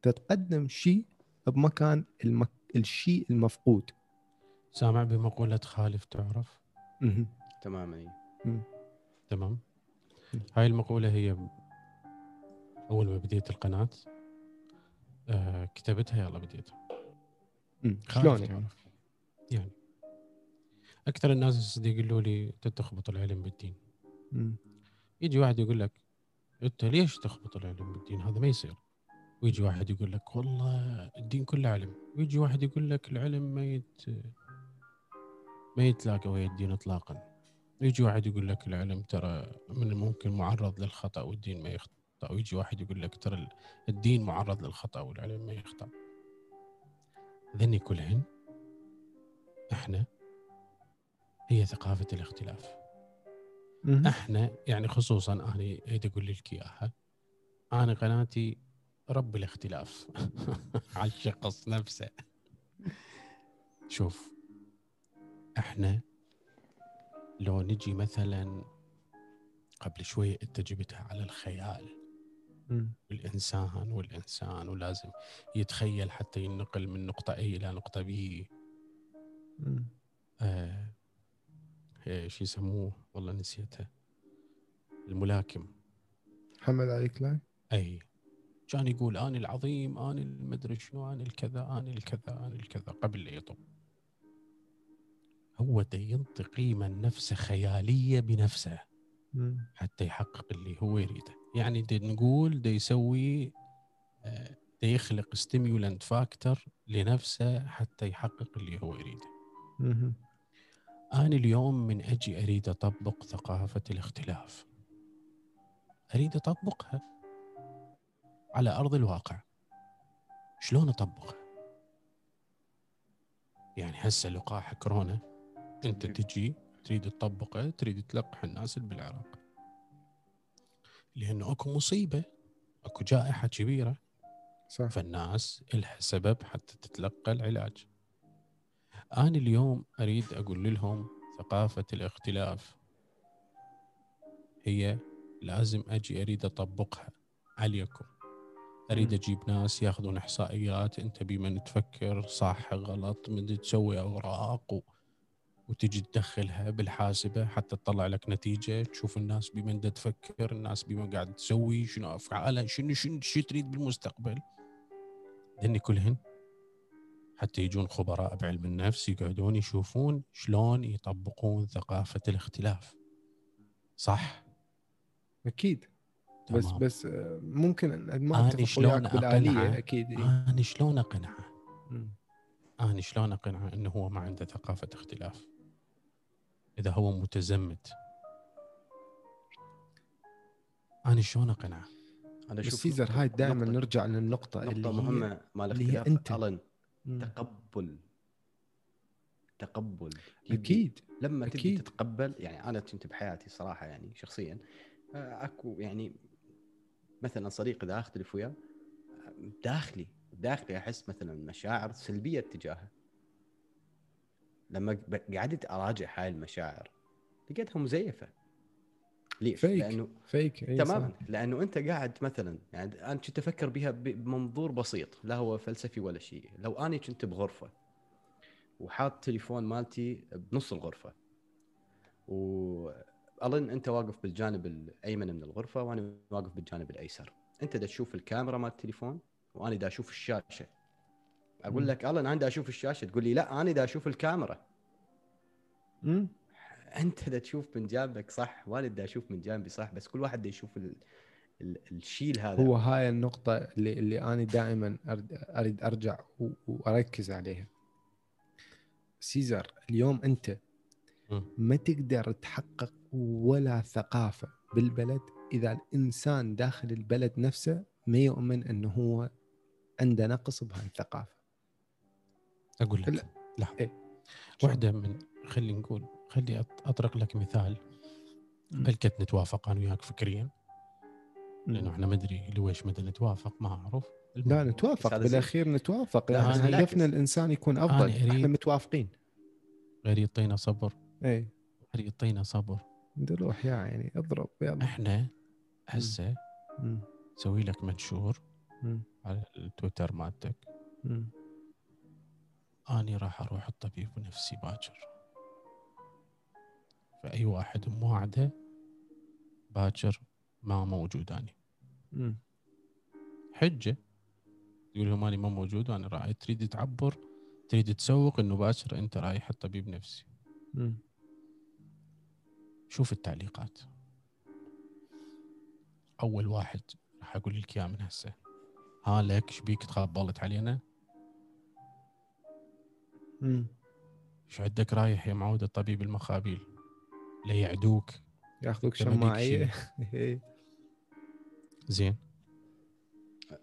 تتقدم شيء بمكان المك... الشيء المفقود. سامع بمقولة خالف تعرف. تماما. تمام. هاي المقولة هي أول ما بديت القناة آه كتبتها يلا بديتها شلون يعني؟ يعني. أكثر الناس الصديق يقولوا لي أنت تخبط العلم بالدين. مم. يجي واحد يقول لك أنت ليش تخبط العلم بالدين؟ هذا ما يصير. ويجي واحد يقول لك والله الدين كله علم. ويجي واحد يقول لك العلم ما يت ما يتلاقى ويا الدين اطلاقا. يجي واحد يقول لك العلم ترى من الممكن معرض للخطأ والدين ما يخطا ويجي واحد يقول لك ترى ال- الدين معرض للخطأ والعلم ما يخطأ. ذني كلهن إحنا هي ثقافة الاختلاف. إحنا يعني خصوصا أنا أريد أقول لك إياها. أنا قناتي رب الاختلاف. على الشخص نفسه. شوف إحنا لو نجي مثلا قبل شوية أنت جبتها على الخيال. مم. الإنسان والإنسان ولازم يتخيل حتى ينقل من نقطة A إلى نقطة B. آه إيش يسموه؟ والله نسيته الملاكم. محمد علي كلاي أي. كان يقول أنا العظيم أنا المدري شنو أنا الكذا أنا الكذا أنا الكذا قبل لا يطب هو ينطي قيمة نفسه خيالية بنفسه. حتى يحقق اللي هو يريده. يعني دا نقول دا يسوي آه، دا يخلق stimulant factor لنفسه حتى يحقق اللي هو يريده. أنا اليوم من أجي أريد أطبق ثقافة الاختلاف. أريد أطبقها على أرض الواقع. شلون أطبقها؟ يعني هسه لقاح كورونا أنت تجي تريد تطبقه تريد تلقح الناس بالعراق. لأنه أكو مصيبة أكو جائحة كبيرة. صح. فالناس لها سبب حتى تتلقى العلاج. أنا اليوم أريد أقول لهم ثقافة الاختلاف. هي لازم أجي أريد أطبقها. عليكم. أريد مم. أجيب ناس ياخذون إحصائيات أنت بمن تفكر صح غلط من تسوي أوراق و... وتجي تدخلها بالحاسبة حتى تطلع لك نتيجة تشوف الناس بمن تفكر الناس بما قاعد تسوي شنو أفعالها شنو شنو شو تريد بالمستقبل هني كلهن حتى يجون خبراء بعلم النفس يقعدون يشوفون شلون يطبقون ثقافة الاختلاف صح أكيد بس تمام. بس آه، ممكن ما أنا أتفق شلون أقنعه؟ أكيد. أنا شلون أقنعه مم. أنا شلون أقنعه أنه هو ما عنده ثقافة اختلاف إذا هو متزمت. أنا شلون أقنعه؟ أنا بس أشوف سيزر هاي دائما نرجع للنقطة اللي نقطة هي مال اللي هي اختلاف أنت. ألن. تقبل. تقبل. تبي- أكيد. لما تبي أكيد. تتقبل يعني أنا كنت بحياتي صراحة يعني شخصيا آه، أكو يعني مثلا صديق إذا أختلف وياه آه، داخلي داخلي أحس مثلا مشاعر سلبية تجاهه. لما قعدت أراجع هاي المشاعر لقيتها مزيفه ليش؟ فيك. لأنه فيك تماما. لأنه أنت قاعد مثلا يعني أنا كنت أفكر بها بمنظور بسيط لا هو فلسفي ولا شيء لو أنا كنت بغرفة وحاط تليفون مالتي بنص الغرفة و اظن أنت واقف بالجانب الأيمن من الغرفة وأنا واقف بالجانب الأيسر أنت دا تشوف الكاميرا مال التليفون وأنا دا أشوف الشاشة أقول. لك الن أنا دا أشوف الشاشة. تقول لي لا أنا دا أشوف الكاميرا. مم. أنت دا تشوف من جانبك صح؟ وأنا دا أشوف من جانبي صح؟ بس كل واحد دا يشوف ال... ال... الشيل هذا. هو هاي النقطة اللي اللي أنا دائما أريد أرجع و- وأركز عليها. سيزر اليوم مم. ما تقدر تحقق ولا ثقافة بالبلد إذا الإنسان داخل البلد نفسه ما يؤمن أنه هو عنده نقص بهاي أقول لك لا. إيه. واحدة من خلي نقول خلي أطرق لك مثال. بلكت نتوافق أنا وياك فكريا لأنه مم. إحنا ما أدري لويش مدى نتوافق ما أعرف لا. نتوافق. بالأخير نتوافق لا، يعني هدفنا بالعكس. الإنسان يكون أريد- إحنا متوافقين غير يعطينا صبر إيه غير يعطينا صبر دلوح يا يعني اضرب يلا إحنا هسه. سوي لك منشور مم. على التويتر مالتك أني راح أروح الطبيب نفسي باكر. فأي واحد موعده باكر ما موجود اني مم. حجة. تقول لهم أني ما موجود وأنا رايح تريد تعبر؟ تريد تسوق إنه باكر أنت رايح الطبيب نفسي. مم. شوف التعليقات. أول واحد راح أقول لك إياه من هسه. ها لك شبيك تخبلت علينا. شو عندك رايح يا معود الطبيب المخابيل؟ ليعدوك ياخذوك شماعية. إيه. زين.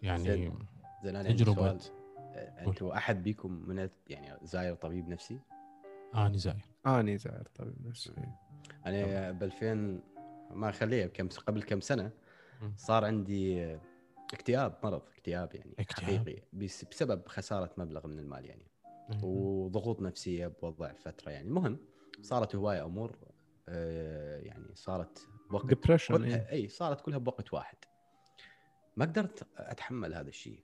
يعني زين. زين أنا سؤال. أنتم أحد بيكم من يعني زاير طبيب نفسي؟ اني زاير. اني زاير طبيب نفسي. إيه. أنا ب 2000 ما خليه كم قبل كم سنة. صار عندي اكتئاب مرض اكتئاب يعني اكتئاب. حقيقي بس- بسبب خسارة مبلغ من المال يعني. وضغوط نفسية بوضع فترة يعني. المهم صارت هواية أمور آه، يعني صارت بوقت ديبرشن كلها اي صارت كلها بوقت واحد. ما قدرت أتحمل هذا الشيء.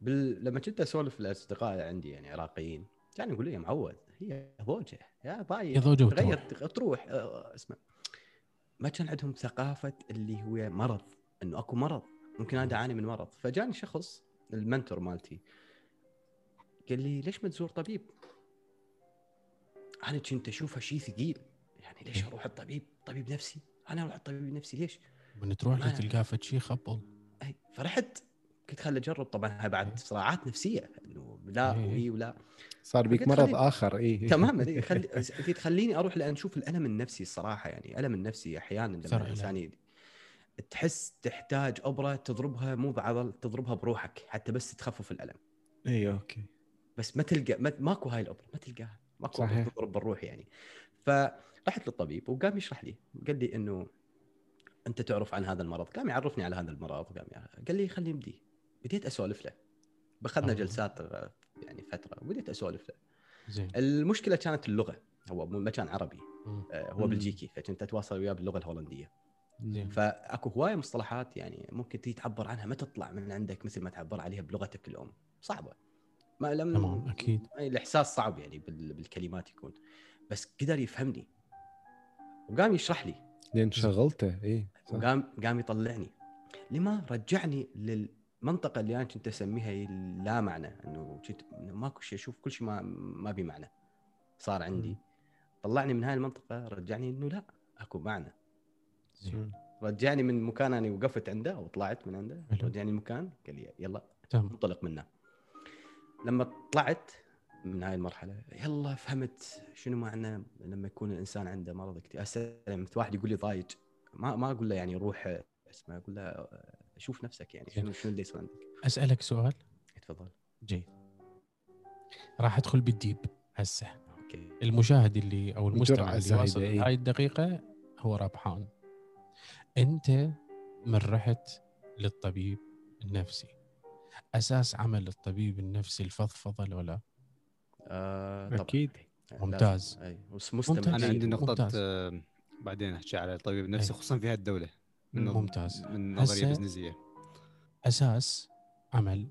بال... لما كنت أسولف الأصدقاء عندي يعني عراقيين كانوا يقولوا لي يا معود هي ضوجه يا باي هي ضوجة تغير تروح آه، اسمع. ما كان عندهم ثقافة اللي هو مرض إنه أكو مرض ممكن أنا أعاني من مرض. فجاني شخص المنتور مالتي قال لي ليش ما تزور طبيب؟ أنا كنت اشوفها شيء ثقيل. يعني ليش أروح الطبيب؟ طبيب نفسي؟ أنا أروح الطبيب نفسي ليش؟ من تروح ما- تلقاه فد شيء خبل. اي فرحت. قلت خل أجرب. طبعا هاي بعد صراعات نفسية إنه لا إيه. وهي ولا. صار بيك مرض خلي- آخر اي تماما إيه، خلي قلت خليني أروح لأن أشوف الألم النفسي الصراحة. يعني ألم النفسي أحيانا لما. الإنسان ي- تحس تحتاج أبرة تضربها مو بعضل تضربها بروحك حتى بس تخفف الألم. اي أوكي. بس ما تلقى ما ماكو هاي الابره ما تلقاها. ماكو صحيح. تضرب بالروح يعني. فرحت للطبيب وقام يشرح لي قال لي إنه أنت تعرف عن هذا المرض. قام يعرفني على هذا المرض. قام قال لي خليني نبدي بديت أسولف له. باخذنا آه. جلسات يعني فترة وبديت أسولف له. زين. المشكلة كانت اللغة. هو مو مكان عربي. مم. آه، هو. بلجيكي فكنت أتواصل وياه باللغة الهولندية. زين. فأكو هواية مصطلحات يعني ممكن تيجي تعبر عنها. ما تطلع من عندك مثل ما تعبر عليها بلغتك الام صعبة. ما لم تمام أكيد. الإحساس صعب يعني بال- بالكلمات يكون. بس قدر يفهمني. وقام يشرح لي. لأن شغلته اي صح. وقام قام يطلعني. لما رجعني للمنطقة اللي أنا كنت أسميها لا معنى. إنه كنت ماكو شيء أشوف كل شيء ما ما بي معنى. صار عندي. طلعني من هاي المنطقة رجعني إنه لا أكو معنى. زين. رجعني من مكان أنا وقفت عنده وطلعت من عنده. رجعني المكان قال لي يلا تمام. انطلق منه لما طلعت من هاي المرحلة يلا فهمت شنو معنى لما يكون الإنسان عنده مرض اكتئاب سلام واحد يقول لي ضايج. ما ما أقول له يعني روح اسمه أقول له شوف نفسك يعني شنو شنو اللي يصير عندك. أسألك سؤال؟ تفضل. جيد. راح أدخل بال deep هسه. أوكي. المشاهد اللي أو المستمع اللي واصل إيه. هاي الدقيقة هو ربحان. أنت من رحت للطبيب النفسي. أساس عمل الطبيب النفسي الفضفضة لو لا آه أكيد ممتاز. أي مستمع ممتاز. أنا عندي ممتاز. نقطه آه، بعدين أحكي على الطبيب النفسي. خصوصا في هالدوله من ممتاز. من نظرية بزنسية أساس عمل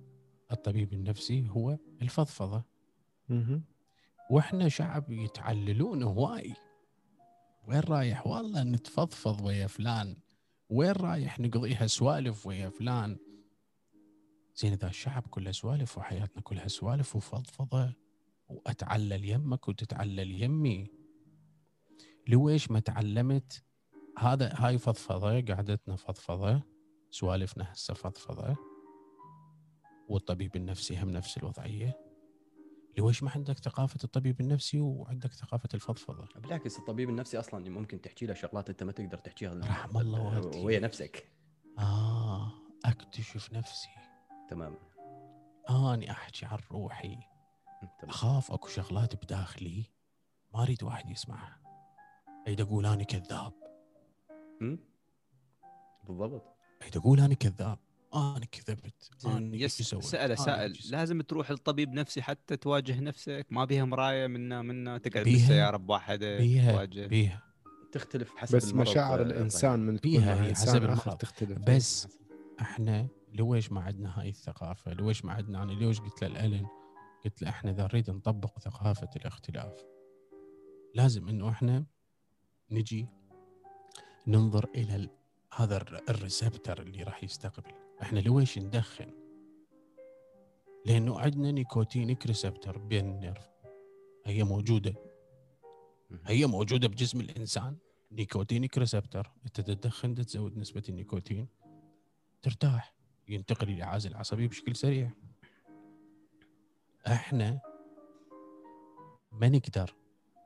الطبيب النفسي هو الفضفضة. وإحنا شعب يتعللون هواي وين رايح والله نتفضفض ويا فلان وين رايح نقضيها سوالف ويا فلان زين إذا الشعب كله سوالف وحياتنا كلها سوالف وفضفضة واتعلل يمك وتتعلل يمي لويش ما تعلمت؟ هذا هاي فضفضة قعدتنا فضفضة سوالفنا هسه فضفضة والطبيب النفسي هم نفس الوضعية. لويش ما عندك ثقافة الطبيب النفسي وعندك ثقافة الفضفضة؟ بالعكس الطبيب النفسي أصلا ممكن تحكي له شغلات أنت ما تقدر تحكيها. رحم الله والديك. ويا نفسك. آه أكتشف نفسي. تمام آني أحكي عن روحي. تمام. أخاف أكو شغلات بداخلي. ما أريد واحد يسمعها. أريد أقول أنا كذاب؟ بالضبط. أريد أقول أنا كذاب. أنا كذبت. أنا يس إيش سويت؟ لازم تروح لطبيب نفسي حتى تواجه نفسك. ما بيها مراية منا منا. تقعد بيها- بالسيارة بواحدة بيها؟ تواجه. بيها. تختلف حسب بس المرض. مشاعر آه، الإنسان من بيها حسب المرض. تختلف. بس إحنا لويش ما عندنا هاي الثقافة؟ لويش ما عندنا؟ أنا ليش قلت له قلت له إحنا إذا نريد نطبق ثقافة الاختلاف لازم إنه إحنا نجي ننظر إلى ال- هذا الر- ال receptor اللي راح يستقبل. إحنا لويش ندخن؟ لأنه عندنا nicotinic receptor بين ال nerve. هي موجودة. هي موجودة بجسم الإنسان. نيكوتينيك ريسبتر. أنت تدخن تزود نسبة النيكوتين ترتاح. ينتقل إلى عازل عصبي بشكل سريع. إحنا ما نقدر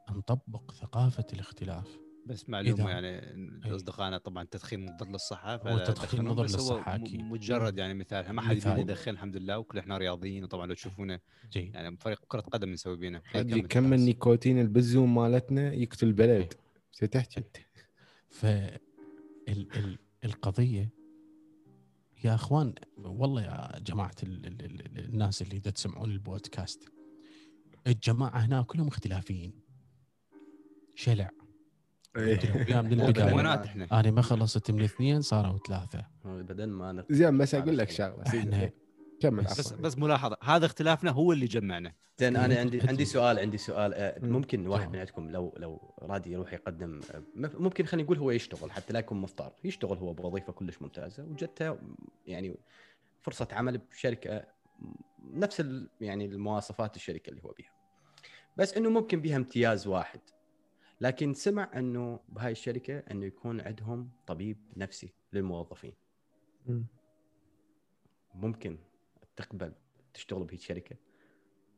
نطبق ثقافة الاختلاف. بس معلومة إذا- يعني أصدقائنا طبعا التدخين مضر للصحه هو التدخين مضر للصحة أكيد. مجرد يعني مثال ما حد يدخن الحمد لله وكل إحنا رياضيين وطبعا لو تشوفونا يعني فريق كرة قدم نسوي بينا كم. النيكوتين البزوم مالتنا يقتل البلد. إيه. تحكي ف ال... ال... القضية يا أخوان والله يا جماعة ال... ال... ال... الناس اللي دا تسمعون البودكاست الجماعة هنا كلهم اختلافيين شلع من البداية إحنا أنا ما خلصت من اثنين صاروا ثلاثة بدل ما. زين بس أقول لك. شغلة. كمل بس-. بس ملاحظة هذا اختلافنا هو اللي جمعنا زين أنا أنتوا عندي. عندي سؤال عندي سؤال مم. ممكن واحد. من عندكم لو لو راد يروح يقدم ممكن خلينا نقول هو يشتغل حتى لا يكون مضطر يشتغل هو بوظيفة كلش ممتازة وجته يعني فرصة عمل بشركة نفس يعني المواصفات الشركة اللي هو بيها بس إنه ممكن بيها امتياز واحد لكن سمع إنه بهاي الشركة إنه يكون عندهم طبيب نفسي للموظفين مم. ممكن تقبل تشتغل بهيك شركه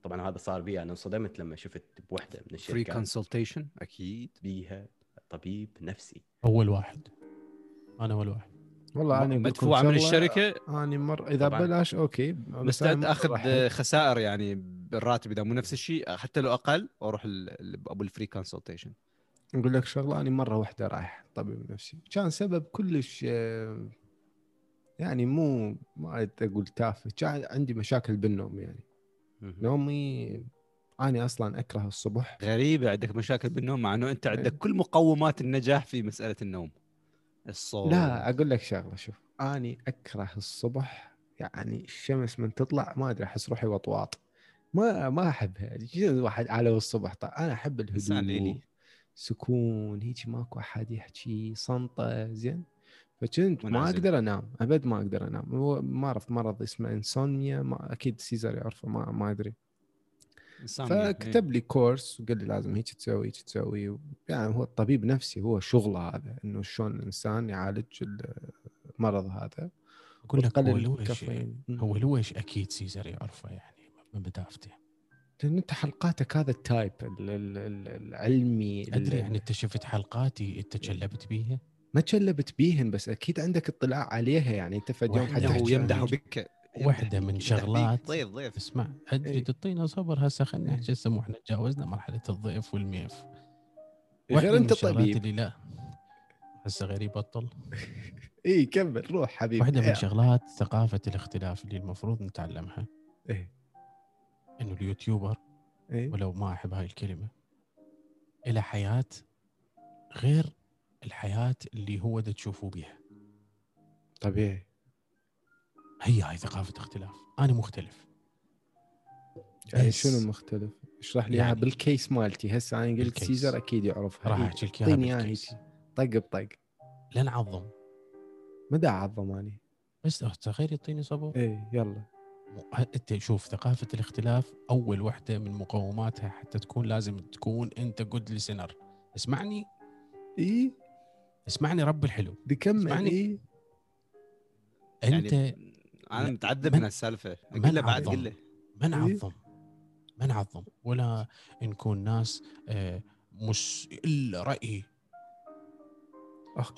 طبعا هذا صار بي أنا انصدمت لما شفت بوحدة من free الشركات consultation أكيد. بيها طبيب نفسي. أول واحد. أنا أول واحد. والله أنا مدفوعه من الشركة؟ أنا مر إذا طبعاً. بلاش أوكي. مستعد اخذ خسائر يعني بالراتب إذا مو نفس الشيء حتى لو أقل وأروح ال- ال- أبو ال free consultation أقول لك شغلة أنا مرة واحدة رايح طبيب نفسي. كان سبب كلش آه، يعني مو ما أقول تافه. كان عندي مشاكل بالنوم يعني. نومي أنا أصلا أكره الصبح. غريبة عندك مشاكل بالنوم مع إنه أنت عندك إيه. كل مقومات النجاح في مسألة النوم. الصوت. لا أقول لك شغلة شوف. أني أكره الصبح يعني الشمس من تطلع ما أدري أحس روحي وطواط. ما ما أحبها. الواحد على الصبح طيب أنا أحب الهدوء سكون هيك ماكو أحد يحكي صنطة زين. فكنت ما. أقدر أنام أبد ما أقدر أنام. هو ما أعرف مرض اسمه insomnia ما أكيد سيزر يعرفه ما ما أدري. انسان فكتب لي course وقال لي لازم هيك تسوي هيك تسوي. يعني هو الطبيب نفسي هو شغله هذا إنه شلون الانسان يعالج المرض هذا. أقول لك هو. مم. هو لويش أكيد سيزر يعرفه يعني من بدافته. لأن أنت حلقاتك هذا ال type ال- ال- ال- العلمي ال- ادري يعني أنت شفت حلقاتي أنت تشلبت بيها؟ ما تشلبت بيهن بس أكيد عندك اطلاع عليها يعني أنت فد يوم حد هو يمدح بك واحدة من. شغلات- ضيف ضيف. اسمع ادري إيه. تعطينا صبر هسه خلينا إيه. نحكي هسه مو إحنا تجاوزنا مرحلة الضيف والميف. غير أنت طبيب. اللي لا. هسه غريب بطل اي كمل روح حبيبي. واحدة من إيه. شغلات ثقافة الاختلاف اللي المفروض نتعلمها. إيه. إنه اليوتيوبر إيه. ولو ما أحب هاي الكلمة إلى حياة غير الحياة اللي هو دا تشوفوا بيها. طبيعي. هي هاي ثقافة اختلاف. أنا مختلف. يعني شنو مختلف؟ اشرح لي إياها يعني- بال case مالتي. هسه أنا قلت بال case. سيزر أكيد يعرفها. راح إيه. أحكي لك إياها اعطيني اياها طق بطق. لا تعظم ما دا أعظم اني بس تخيل يعطيني صبر. إيه يلا. أنت شوف ثقافة الاختلاف أول وحدة من مقوماتها حتى تكون لازم تكون أنت جود لسنر اسمعني. إيه؟ اسمعني رب الحلو بدي كمل اسمعني. إيه أنت يعني أنا لا، متعذب من- من السالفة من قل له بعد عظم. قل له ما إيه؟ نعظم ما نعظم ولا نكون ناس آه، مش.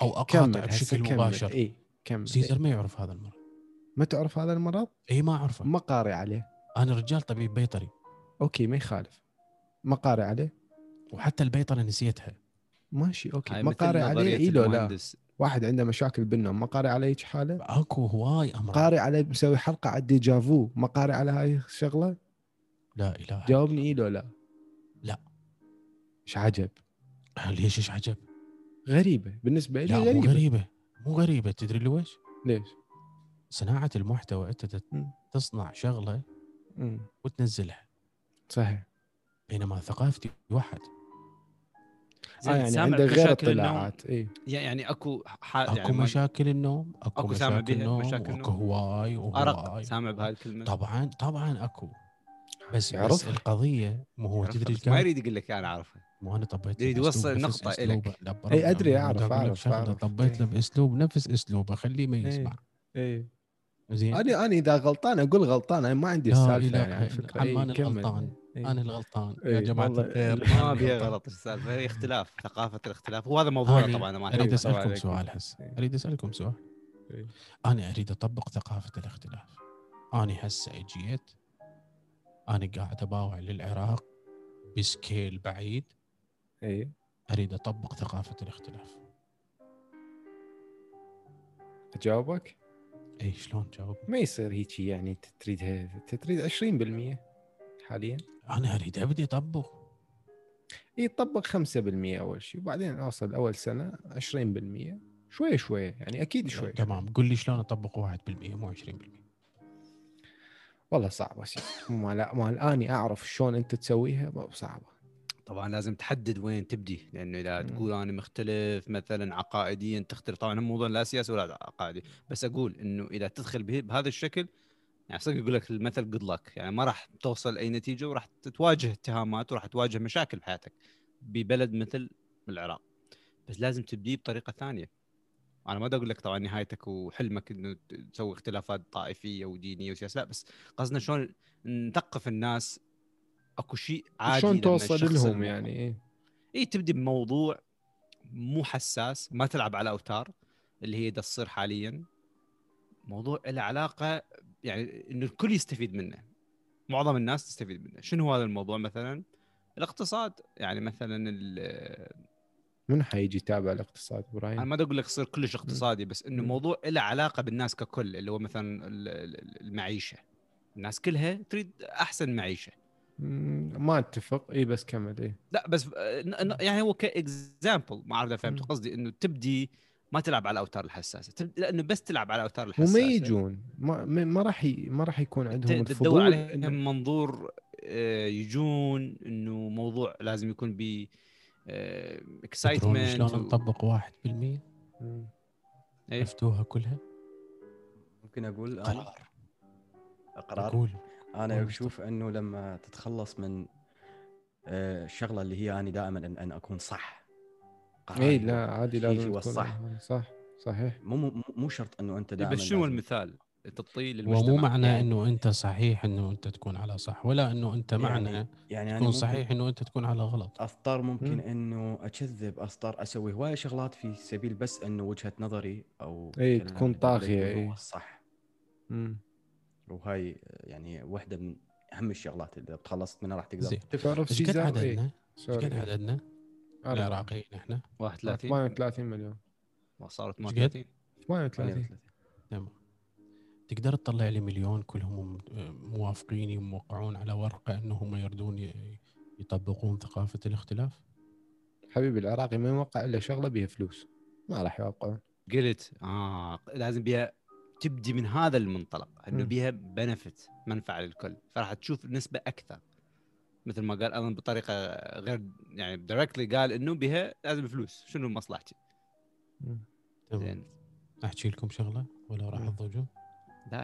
أو أقاطع كمل هسه بشكل كمل. مباشر. إيه كمل إيه. سيزر ما يعرف هذا المرض ما تعرف هذا المرض؟ اي ما أعرفه ما قاري عليه أنا رجال طبيب بيطري okay ما يخالف ما قاري عليه وحتى البيطرة نسيتها ماشي okay. ما قاري عليه اي لو لا. واحد عنده مشاكل بالنوم ما قاري عليه هيك حالة؟ أكو هواي أمراض. قاري عليه مسوي حلقة على ال déjà vu ما قاري على هاي الشغلة؟ لا إله جاوبني اي لو لا؟ لا. إيش عجب؟ ليش إيش عجب؟ غريبة. بالنسبة لي لا مو غريبة. غريبة. مو غريبة. تدري ليش؟ ليش؟ صناعة المحتوى أنت. تصنع شغلة. وتنزلها. صحيح. بينما ثقافتي واحد. زين، آه يعني سامع عنده غير؟ اطلاعات اي يعني أكو حال أكو يعني ما- مشاكل النوم أكو, أكو سامع مشاكل بيها النوم مشاكل واكو؟ هواي ارق وهواي سامع بهاي الكلمة طبعا طبعا أكو بس بس يعرفها. القضية مو هو تدري بس؟ ما يريد يقول لك أنا أعرفها مو أنا طبيت يريد يوصل أقول لك أعرف- شغلة، أعرف. طبيت له إي. باسلوب نفس أسلوبه خليه ما إي. يسمع اي زين أنا أنا إذا غلطان أقول غلطان أنا ما عندي السالفة يعني فكرة عمان كمل. الغلطان. إي. أنا الغلطان إي، يا جماعة الخير ما الغلطان. غلط السالفه هي اختلاف ثقافة الاختلاف وهذا موضوع طبعا أنا ما أريد. أسألكم. سؤال هسه إي. أريد أسألكم سؤال إي. أنا أريد أطبق ثقافة الاختلاف أنا هسه أجيت أنا قاعد أباوع للعراق بسكيل بعيد اي أريد أطبق ثقافة الاختلاف أجاوبك اي شلون جاوب ما يصير هيك يعني تريدها تريد 20% حاليا أنا اريد ابدي اطبق يطبق 5% أول شيء وبعدين اوصل أول سنة 20% شوي شوي يعني أكيد شوي. تمام. قل لي شلون أطبق 1% مو 20% والله صعبة شيء. ما لا ما الاني أعرف شلون أنت تسويها صعبة. طبعا لازم تحدد وين تبدي لأنه إذا. تقول أنا مختلف مثلا عقائديا تختلف. طبعا الموضوع لا سياسي ولا عقائدي بس أقول إنه إذا تدخل به بهذا الشكل يعني صدق يقول لك المثل جود لك يعني ما راح توصل أي نتيجة وراح تواجه اتهامات وراح تواجه مشاكل بحياتك ببلد مثل العراق. بس لازم تبديه بطريقة ثانية. أنا ما أقول لك طبعا نهايتك وحلمك إنه تسوي اختلافات طائفية ودينية وسياسية. لا بس قصدنا شلون نثقف الناس. أكو شيء عادي شلون توصل لهم يعني؟ إيه؟ اي تبدي بموضوع مو حساس ما تلعب على أوتار اللي هي تصير حاليا. موضوع له علاقة يعني إنه الكل يستفيد منه. معظم الناس تستفيد منه. شنو هذا الموضوع مثلا؟ الاقتصاد. يعني مثلا ال- من حيجي يتابع الاقتصاد أنا إبراهيم؟ ما بدي أقول لك يصير كلش اقتصادي بس إنه. موضوع له علاقة بالناس ككل اللي هو مثلا ال- ال- المعيشة. الناس كلها تريد أحسن معيشة. ما أتفق. إي بس كمل إي. لا بس آه، يعني هو ك example. ما أعرف إذا فهمت. قصدي. إنه تبدي ما تلعب على الأوتار الحساسة. لأنه بس تلعب على الأوتار الحساسة. وما يجون. ما ما راح ي... ما راح يكون عندهم تدور الفضول عليهم إن- منظور آه، يجون إنه موضوع لازم يكون ب اكسايتمنت شلون نطبق 1% مم. إيه. مفتوحه كلها؟ ممكن أقول أنا؟ قرار. قرار قول أنا أشوف أنه لما تتخلص من آه، الشغله اللي هي أنا دائما ان, أن أكون صح قراري اي لا عادي لازم هو تكون الصح صح صحيح مو مو مو شرط إنه أنت دائما بس شنو المثال تعطيه للمجتمع ومو معنى يعني- إنه أنت صحيح إنه أنت تكون على صح ولا إنه أنت معنى يعني يعني أنا تكون صحيح إنه أنت تكون على غلط اضطر ممكن مم. إنه أكذب اضطر أسوي هواي شغلات في سبيل بس إنه وجهة نظري أو كلام تكون إي. هو الصح مم. وهاي يعني واحدة من أهم الشغلات اللي تخلصت منها راح تقدر تعرف إيش قد عددنا؟ إيش. قد عددنا؟ العراقيين إحنا. 31 38 مليون. صارت إيش قد؟ 38 38 تمام. تقدر تطلع لي مليون كلهم موافقين وموقعون على ورقة أنهم يردون يطبقون ثقافة الاختلاف؟ حبيبي العراقي ما يوقع إلا شغلة بيها فلوس. ما راح يوقعون. قلت آه لازم بيها تبدي من هذا المنطلق إنه. بيها بنفت منفعة للكل. فراح تشوف نسبة أكثر. مثل ما قال اظن بطريقة غير يعني دايركتلي قال إنه بها لازم فلوس شنو مصلحتي. تمام زين أحكي لكم شغلة ولا راح مم. تضوجون؟